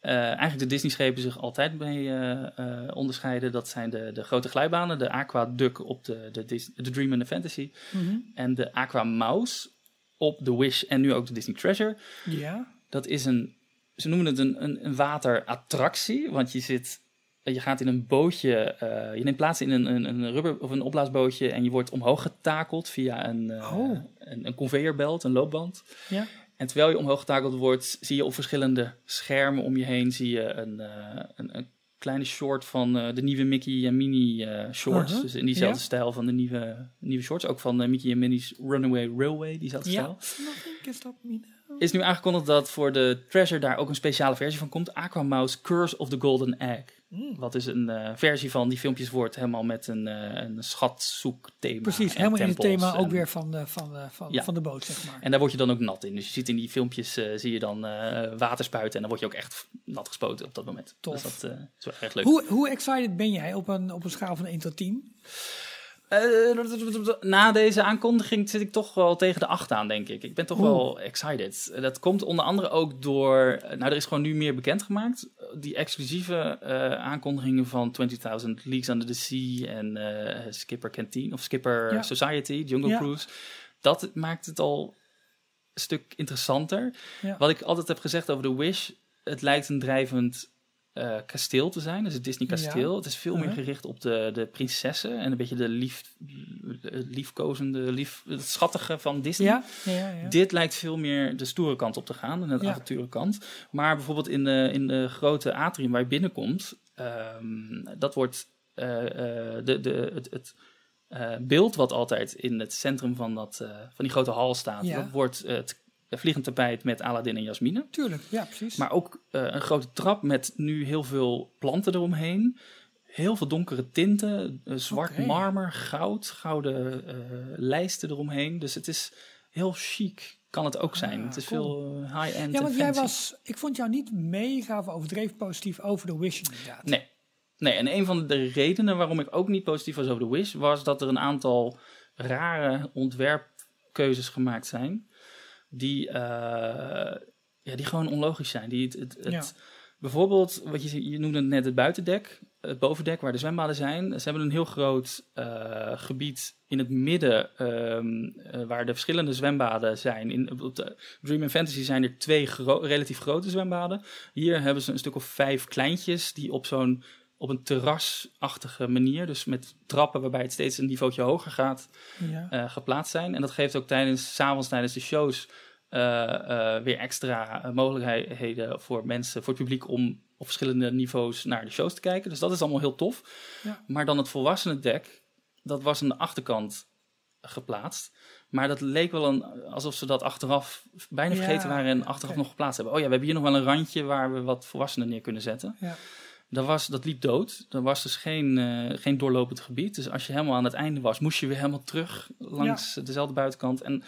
eh, eigenlijk de Disney-schepen zich altijd mee eh, eh, onderscheiden. Dat zijn de, de grote glijbanen, de Aqua Duck op de, de, Dis- de Dream and the Fantasy. Mhm. En de Aqua Mouse op de Wish en nu ook de Disney Treasure. Ja, Dat is een, ze noemen het een, een, een waterattractie, want je zit, je gaat in een bootje, eh, je neemt plaats in een, een, een rubber of een opblaasbootje en je wordt omhoog getakeld via een, eh, Oh. een, een conveyorbelt, een loopband. ja. En terwijl je omhoog getakeld wordt, zie je op verschillende schermen om je heen, zie je een, eh, een, een kleine short van eh, de nieuwe Mickey en Minnie eh, shorts. Uh-huh. Dus in diezelfde Ja. stijl van de nieuwe, nieuwe shorts. Ook van Mickey en Minnie's Runaway Railway, diezelfde Ja. stijl. Is nu aangekondigd dat voor de Treasure daar ook een speciale versie van komt. Aquamouse Curse of the Golden Egg. Mm. Wat is een eh, versie van die filmpjes wordt helemaal met een, eh een schatzoekthema. Precies, helemaal in het thema ook weer van de, van, de, van, Ja. van de boot, zeg maar. En daar word je dan ook nat in. Dus je ziet in die filmpjes eh, zie je dan water spuiten en dan word je ook echt nat gespoten op dat moment. Tof. Dus dat is wel erg leuk. Hoe, hoe excited ben jij op een, op een schaal van 1 tot 10? Eh, na deze aankondiging zit ik toch wel tegen de 8 aan, denk ik. Ik ben toch Oeh. wel excited. Eh, Dat komt onder andere ook door... eh, Nou, er is gewoon nu meer bekendgemaakt. Die exclusieve aankondigingen van 20.000 Leagues Under the Sea en Skipper Canteen of Skipper Ja. Society, Jungle Ja. Cruise. Dat maakt het al een stuk interessanter. Ja. Wat ik altijd heb gezegd over The Wish, het lijkt een drijvend eh, kasteel te zijn. Dus het Disney kasteel. Het is veel meer Uh-huh. gericht op de, de prinsessen en een beetje de lief, liefkozende, lief, het schattige van Disney. Ja, ja. Dit lijkt veel meer de stoere kant op te gaan, en de avonturenkant. Maar bijvoorbeeld in de, in de grote atrium waar je binnenkomt, ehm, dat wordt eh, eh, de, de, het, het eh, beeld wat altijd in het centrum van, dat, eh, van die grote hal staat. Dat wordt het vliegend tapijt met Aladdin en Jasmine. Tuurlijk, ja, precies. Maar ook eh, een grote trap met nu heel veel planten eromheen. Heel veel donkere tinten, eh, zwart marmer, goud, gouden eh, lijsten eromheen. Dus het is heel chic, kan het ook zijn. Ah, het is cool. veel eh, high-end ja, want jij was, ik vond jou niet mega of overdreven positief over de Wish inderdaad. Nee. nee, en een van de redenen waarom ik ook niet positief was over de Wish... was dat er een aantal rare ontwerpkeuzes gemaakt zijn... die, eh, ja, die gewoon onlogisch zijn. Die het, het, het- Ja. Bijvoorbeeld, wat je, je noemde net het buitendek, het bovendek waar de zwembaden zijn. Ze hebben een heel groot eh, gebied in het midden ehm, eh, waar de verschillende zwembaden zijn. In, op de Dream and Fantasy zijn er twee gro- relatief grote zwembaden. Hier hebben ze een stuk of vijf kleintjes die op zo'n op een terrasachtige manier, dus met trappen waarbij het steeds een niveautje hoger gaat, Ja. geplaatst zijn. En dat geeft ook tijdens, s'avonds tijdens de shows, weer extra eh, mogelijkheden voor mensen, voor het publiek om op verschillende niveaus naar de shows te kijken. Dus dat is allemaal heel tof. Ja. Maar dan het volwassenendek, dat was aan de achterkant geplaatst. Maar dat leek wel een, alsof ze dat achteraf bijna Ja, vergeten waren en achteraf nog geplaatst hebben. Oh ja, we hebben hier nog wel een randje waar we wat volwassenen neer kunnen zetten. Ja. Dat, was, dat liep dood. Er was dus geen, eh, geen doorlopend gebied. Dus als je helemaal aan het einde was, moest je weer helemaal terug langs dezelfde buitenkant. En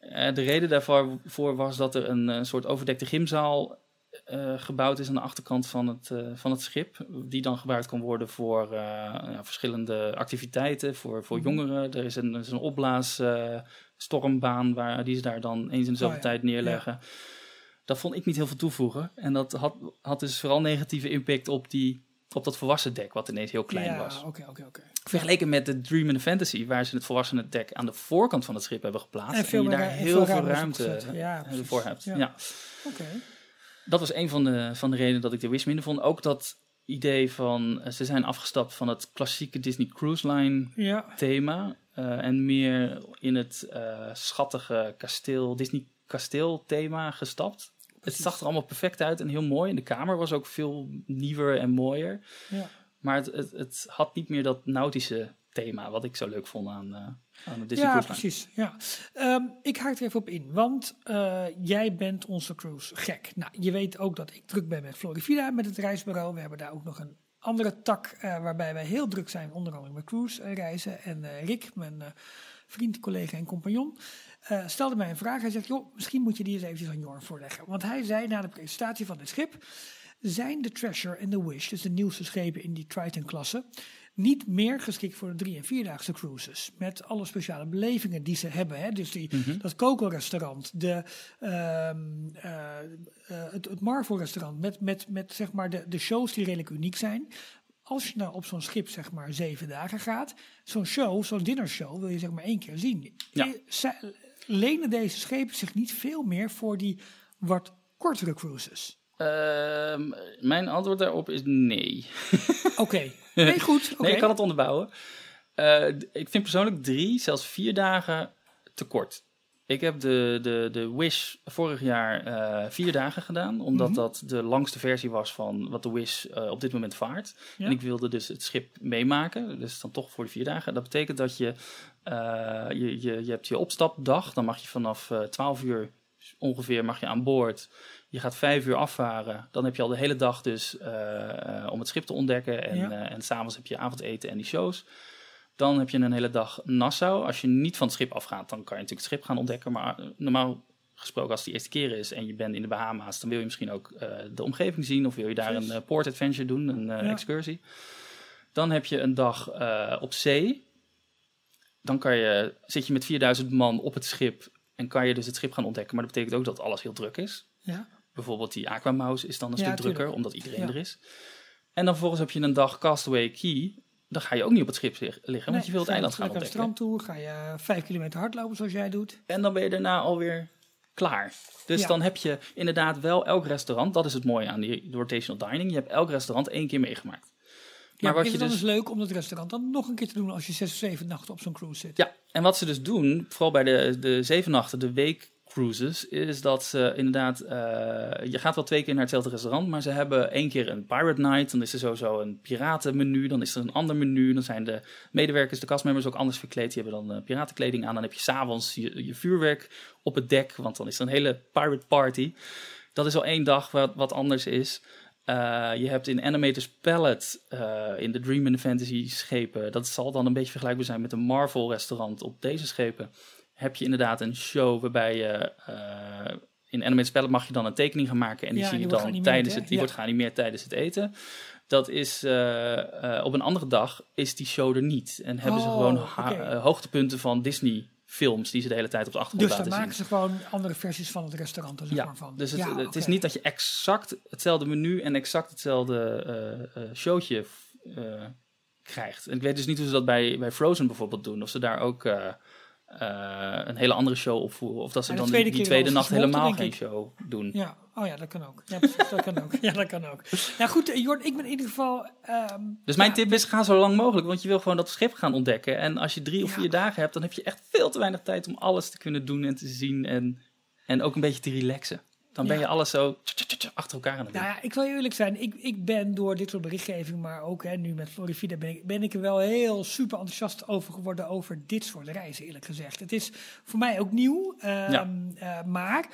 eh, de reden daarvoor voor was dat er een, soort overdekte gymzaal eh, gebouwd is aan de achterkant van het, eh, van het schip. Die dan gebruikt kan worden voor ja, verschillende activiteiten, voor, voor Mhm. jongeren. Er is een, er is een opblaas eh, stormbaan waar die ze daar dan eens in de zoveel Oh ja, tijd neerleggen. Dat vond ik niet heel veel toevoegen. En dat had, had dus vooral negatieve impact op, die, op dat volwassen dek, wat ineens heel klein ja, was. oké, oké, oké. Vergeleken met de Dream and Fantasy, waar ze het volwassenen dek aan de voorkant van het schip hebben geplaatst. En veel je daar heel veel ruimte. Ja, precies. voor hebt. Ja. Dat was een van de, van de redenen dat ik de Wish minder vond. Ook dat idee van, eh, ze zijn afgestapt van het klassieke Disney Cruise Line Ja, thema. eh, en meer in het eh, schattige kasteel, Disney kasteel thema gestapt. Het zag er allemaal perfect uit en heel mooi. En de kamer was ook veel nieuwer en mooier. ja. Maar het, het, het had niet meer dat nautische thema wat ik zo leuk vond aan, uh, aan de Disney ja, Cruise precies. Ja, um, ik haak er even op in, want uh, jij bent onze cruise gek. Nou, je weet ook dat ik druk ben met Florida, met het reisbureau. We hebben daar ook nog een andere tak uh, waarbij wij heel druk zijn, onder andere met cruise reizen. En Rick, mijn vriend, collega en compagnon, stelde mij een vraag. Hij zegt, joh, misschien moet je die eens eventjes aan Jorn voorleggen. Want hij zei na de presentatie van dit schip, zijn de Treasure en de Wish, dus de nieuwste schepen in die Triton-klasse, niet meer geschikt voor de drie- en vierdaagse cruises. Met alle speciale belevingen die ze hebben. Hè? Dus die, Mhm. dat Coco-restaurant, ehm, eh, eh, het, het Marvel-restaurant. Met, met, met zeg maar de, de shows die redelijk uniek zijn. Als je nou op zo'n schip zeg maar zeven dagen gaat. Zo'n show, zo'n dinnershow wil je zeg maar één keer zien. Ja. Zij- lenen deze schepen zich niet veel meer voor die wat kortere cruises? Ehm, mijn antwoord daarop is nee. Oké, [LAUGHS] nee goed. Nee, ik kan het onderbouwen. Eh, ik vind persoonlijk drie, zelfs vier dagen te kort. Ik heb de, de, de Wish vorig jaar eh, vier dagen gedaan, omdat Mhm. dat de langste versie was van wat de Wish eh, op dit moment vaart. Ja. En ik wilde dus het schip meemaken, dus dan toch voor de vier dagen. Dat betekent dat je, je, je, je hebt je opstapdag, dan mag je vanaf eh 12 uur ongeveer mag je aan boord. Je gaat vijf uur afvaren, dan heb je al de hele dag dus eh, eh, om het schip te ontdekken. En, Ja. eh, en s'avonds heb je avondeten en die shows. Dan heb je een hele dag Nassau. Als je niet van het schip afgaat, dan kan je natuurlijk het schip gaan ontdekken. Maar normaal gesproken, als het de eerste keer is en je bent in de Bahama's, dan wil je misschien ook de omgeving zien. Of wil je daar Precies. een eh, port adventure doen, een Ja. excursie. Dan heb je een dag op zee. Dan kan je, zit je met 4000 man op het schip en kan je dus het schip gaan ontdekken. Maar dat betekent ook dat alles heel druk is. Ja. Bijvoorbeeld die Aquamouse is dan een Ja, stuk tuurlijk. drukker, omdat iedereen Ja. er is. En dan vervolgens heb je een dag Castaway Key. Dan ga je ook niet op het schip lig- liggen, want je wil het ga eiland gaan ontdekken. strand toe, ga je vijf kilometer hardlopen zoals jij doet. En dan ben je daarna alweer klaar. Dus Ja. dan heb je inderdaad wel elk restaurant. Dat is het mooie aan die rotational dining. Je hebt elk restaurant één keer meegemaakt. Maar wat is je het dan dus- dus leuk om dat restaurant dan nog een keer te doen als je zes of zeven nachten op zo'n cruise zit? Ja, en wat ze dus doen, vooral bij de, de zeven nachten, de week cruises, is dat ze inderdaad, eh, je gaat wel twee keer naar hetzelfde restaurant, maar ze hebben één keer een pirate night, dan is er sowieso een piratenmenu, dan is er een ander menu, dan zijn de medewerkers, de castmembers ook anders verkleed, die hebben dan eh, piratenkleding aan, dan heb je s'avonds je, je vuurwerk op het dek, want dan is er een hele pirate party. Dat is al één dag wat, wat anders is. Eh, je hebt in Animators Palette, in de Dream and Fantasy schepen, dat zal dan een beetje vergelijkbaar zijn met een Marvel restaurant op deze schepen. Heb je inderdaad een show waarbij je eh, in Animators Palette mag je dan een tekening gaan maken en die Ja, zie je dan tijdens het, die Ja. wordt geanimeerd tijdens het eten. Dat is eh, eh, op een andere dag is die show er niet en hebben ze Oh, gewoon hoogtepunten van Disney films die ze de hele tijd op de achtergrond Dus dan laten zien. maken ze gewoon andere versies van het restaurant zeg Ja, maar van. dus het, Ja, het is niet dat je exact hetzelfde menu en exact hetzelfde showtje krijgt. En ik weet dus niet hoe ze dat bij, bij Frozen bijvoorbeeld doen. Of ze daar ook een hele andere show opvoeren. Of dat ze Ja, dan tweede die, tweede nacht helemaal geen show doen. Ja, oh ja, dat kan ook. Ja, precies, dat kan ook. [LAUGHS] Ja, dat kan ook. Nou goed, eh, Jord, ik ben in ieder geval... ehm, Dus mijn ja, tip is, ga zo lang mogelijk. Want je wil gewoon dat schip gaan ontdekken. En als je drie of vier dagen hebt, dan heb je echt veel te weinig tijd om alles te kunnen doen en te zien. En, en ook een beetje te relaxen. Dan ben je alles zo achter elkaar aan het doen. Nou ja, ik wil je eerlijk zijn. Ik, ik ben door dit soort berichtgeving, maar ook hè, nu met Florida, ben ik, ben ik er wel heel super enthousiast over geworden over dit soort reizen, eerlijk gezegd. Het is voor mij ook nieuw. ehm, Ja. eh, maar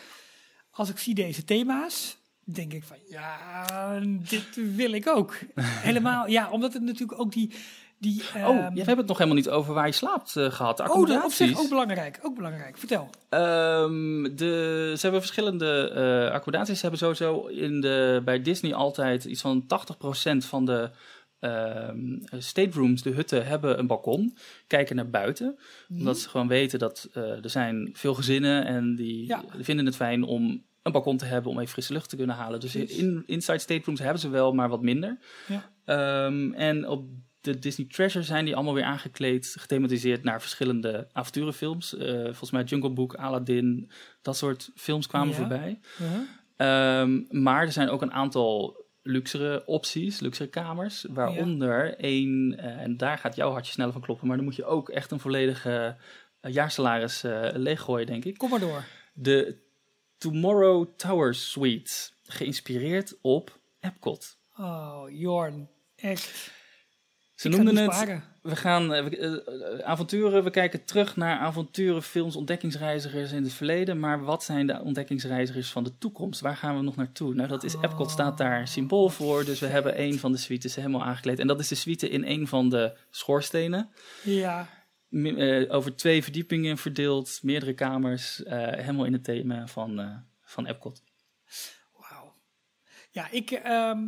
als ik zie deze thema's, denk ik van ja, dit wil ik ook. [LAUGHS] Helemaal, ja, omdat het natuurlijk ook die. Die Oh, ehm, ja, we hebben het nog helemaal niet over waar je slaapt eh, gehad. Oh, dat op zich ook belangrijk. Ook belangrijk. Vertel. Ehm, de, ze hebben verschillende eh, accommodaties. Ze hebben sowieso in de, bij Disney altijd iets van 80% van de ehm staterooms, de hutten, hebben een balkon. Kijken naar buiten. Omdat ze gewoon weten dat eh, er zijn veel gezinnen en die Ja. vinden het fijn om een balkon te hebben om even frisse lucht te kunnen halen. Dus in inside staterooms hebben ze wel, maar wat minder. Ja. Ehm, en op de Disney Treasure zijn die allemaal weer aangekleed, gethematiseerd naar verschillende avonturenfilms. Eh, volgens mij Jungle Book, Aladdin, dat soort films kwamen Ja. voorbij. Uh-huh. Ehm, maar er zijn ook een aantal luxere opties, luxere kamers. Waaronder één, eh, en daar gaat jouw hartje sneller van kloppen, maar dan moet je ook echt een volledige eh, jaarsalaris leeggooien, denk ik. Kom maar door. De Tomorrow Tower Suite, geïnspireerd op Epcot. Oh, Jorn. Echt. Ze noemden het. We gaan uh, avonturen. We kijken terug naar avonturen, films, ontdekkingsreizigers in het verleden. Maar wat zijn de ontdekkingsreizigers van de toekomst? Waar gaan we nog naartoe? Nou, dat is oh, Epcot staat daar symbool voor. Dus we hebben een van de suites helemaal aangekleed. En dat is de suite in een van de schoorstenen. Ja. over twee verdiepingen verdeeld, meerdere kamers. helemaal in het thema van, van Epcot. Wauw. Ja, ik. Ehm,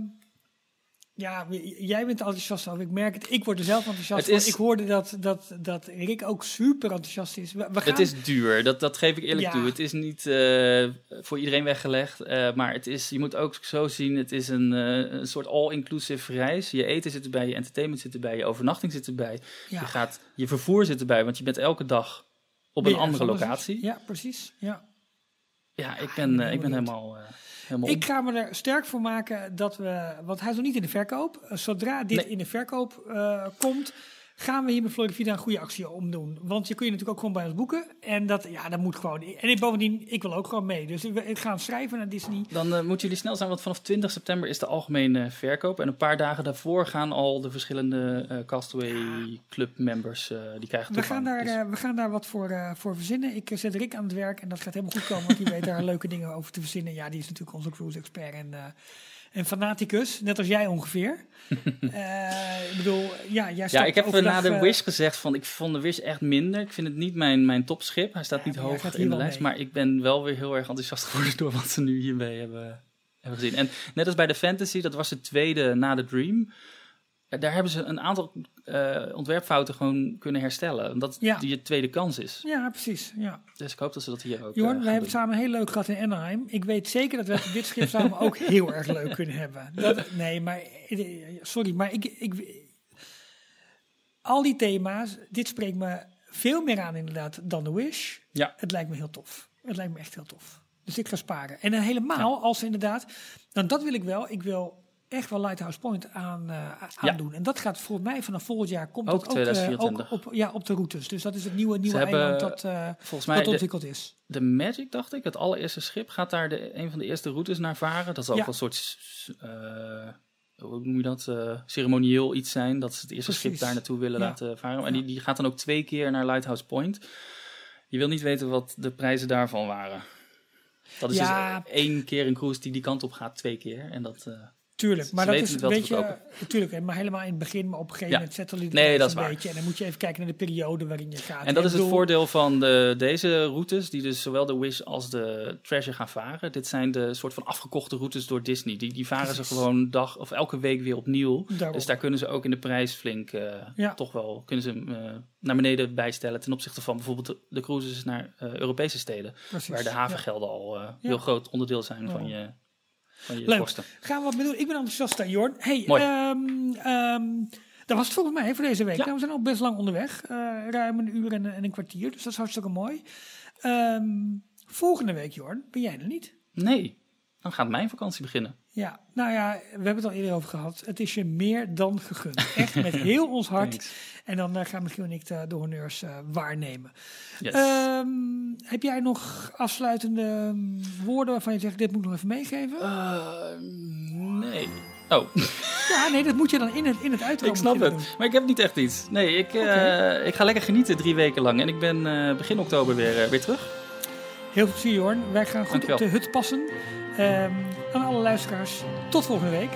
ja, jij bent enthousiast over. Ik merk het. Ik word er zelf enthousiast van. Ik hoorde dat, dat, dat Rick ook super enthousiast is. We, gaan... Het is duur, dat, dat geef ik eerlijk toe. Het is niet uh, voor iedereen weggelegd. Uh, maar het is, je moet ook zo zien, het is een, uh, een soort all-inclusive reis. Je eten zit erbij, je entertainment zit erbij, je overnachting zit erbij. Ja. Je, gaat, je vervoer zit erbij, want je bent elke dag op een andere locatie. Ja, precies. Ja, ja ik ben, ik ben helemaal... Ik ga me er sterk voor maken dat we, want hij is nog niet in de verkoop. Eh, zodra dit in de verkoop uh, komt, gaan we hier met Florida een goede actie omdoen. Want je kun je natuurlijk ook gewoon bij ons boeken. En dat, ja, dat moet gewoon. En ik, bovendien, ik wil ook gewoon mee. Dus ik ga schrijven naar Disney. Dan uh, moeten jullie snel zijn, want vanaf 20 september is de algemene verkoop. En een paar dagen daarvoor gaan al de verschillende uh, Castaway Club members, uh, die krijgen we gaan, daar, dus- we gaan daar wat voor, voor verzinnen. Ik zet Rick aan het werk en dat gaat helemaal goed komen. Want die weet daar [LAUGHS] leuke dingen over te verzinnen. Ja, die is natuurlijk onze cruise expert en en fanaticus, net als jij ongeveer. uh, [LAUGHS] ik bedoel, ja, jij Ja, ik heb na de eh, Wish gezegd van, ik vond de Wish echt minder. Ik vind het niet mijn, mijn topschip. Hij staat niet hoog in de lijst. Maar ik ben wel weer heel erg enthousiast [LAUGHS] geworden door wat ze nu hiermee hebben, hebben gezien. En net als bij de Fantasy, dat was de tweede na de Dream daar hebben ze een aantal uh, ontwerpfouten gewoon kunnen herstellen. Omdat ja. die je tweede kans is. Ja, precies. Ja. Dus ik hoop dat ze dat hier ook Jorn, uh, we hebben het samen heel leuk gehad in Anaheim. Ik weet zeker dat we dit schip samen ook heel erg leuk kunnen hebben. Dat, nee, maar sorry, maar ik, ik, al die thema's, dit spreekt me veel meer aan inderdaad dan The Wish. Ja. Het lijkt me heel tof. Het lijkt me echt heel tof. Dus ik ga sparen. En dan helemaal als inderdaad, dan dat wil ik wel. Ik wil echt wel Lighthouse Point aan, uh, aan doen. En dat gaat voor mij vanaf volgend jaar komt ook, dat ook, uh, ook, op, ja, op de routes. Dus dat is het nieuwe, nieuwe eiland dat, uh, volgens mij dat ontwikkeld de, is. De Magic, dacht ik, het allereerste schip, gaat daar de, een van de eerste routes naar varen. Dat zal ook een soort, hoe noem je dat, ceremonieel iets zijn. Dat ze het eerste schip daar naartoe willen laten varen. En die, die gaat dan ook twee keer naar Lighthouse Point. Je wil niet weten wat de prijzen daarvan waren. Dat is dus één keer een cruise die die kant op gaat, twee keer. En dat... Tuurlijk, maar dat is een beetje, natuurlijk, maar helemaal in het begin, maar op een gegeven moment zetten jullie nee, dat is een waar. beetje. En dan moet je even kijken naar de periode waarin je gaat. En dat is het voordeel van de, deze routes, die dus zowel de Wish als de Treasure gaan varen. Dit zijn de soort van afgekochte routes door Disney. Die, die varen ze gewoon dag of elke week weer opnieuw. Dus daar kunnen ze ook in de prijs flink uh, ja. toch wel kunnen ze, uh, naar beneden bijstellen ten opzichte van bijvoorbeeld de, cruises naar uh, Europese steden. Precies. Waar de havengelden al heel groot onderdeel zijn van je Leuk. Gaan we wat doen? Ik ben enthousiast, Jorn. Hey, um, um, dat was het volgens mij voor deze week. Nou, we zijn al best lang onderweg. Uh, ruim een uur en, en, een kwartier. Dus dat is hartstikke mooi. Um, volgende week, Jorn, ben jij er niet? Nee. Dan gaat mijn vakantie beginnen. Ja, nou ja, we hebben het al eerder over gehad. Het is je meer dan gegund. Echt met [LAUGHS] heel ons hart. En dan uh, gaan Michiel en ik de, de honneurs uh, waarnemen. Yes. Um, heb jij nog afsluitende um, woorden waarvan je zegt, dit moet ik nog even meegeven? Uh, nee. Oh. [LAUGHS] Ja, nee, dat moet je dan in het, in het uitroepen. Ik snap het, maar ik heb niet echt iets. Nee, ik, okay. ik ga lekker genieten drie weken lang. En ik ben begin oktober weer, weer terug. Heel veel plezier, Jorn. Wij gaan goed op de hut passen. Um, aan alle luisteraars, tot volgende week.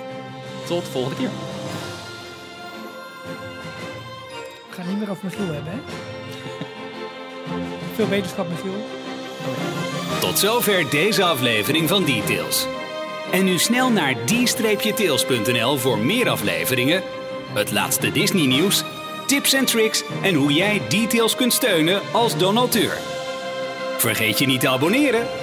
Tot volgende keer. We gaan niet meer over Michiel hebben, hè? [LAUGHS] Veel wetenschap, Michiel. Tot zover deze aflevering van Details. En nu snel naar d-tails.nl voor meer afleveringen, het laatste Disney nieuws, tips en tricks en hoe jij Details kunt steunen als donateur. Vergeet je niet te abonneren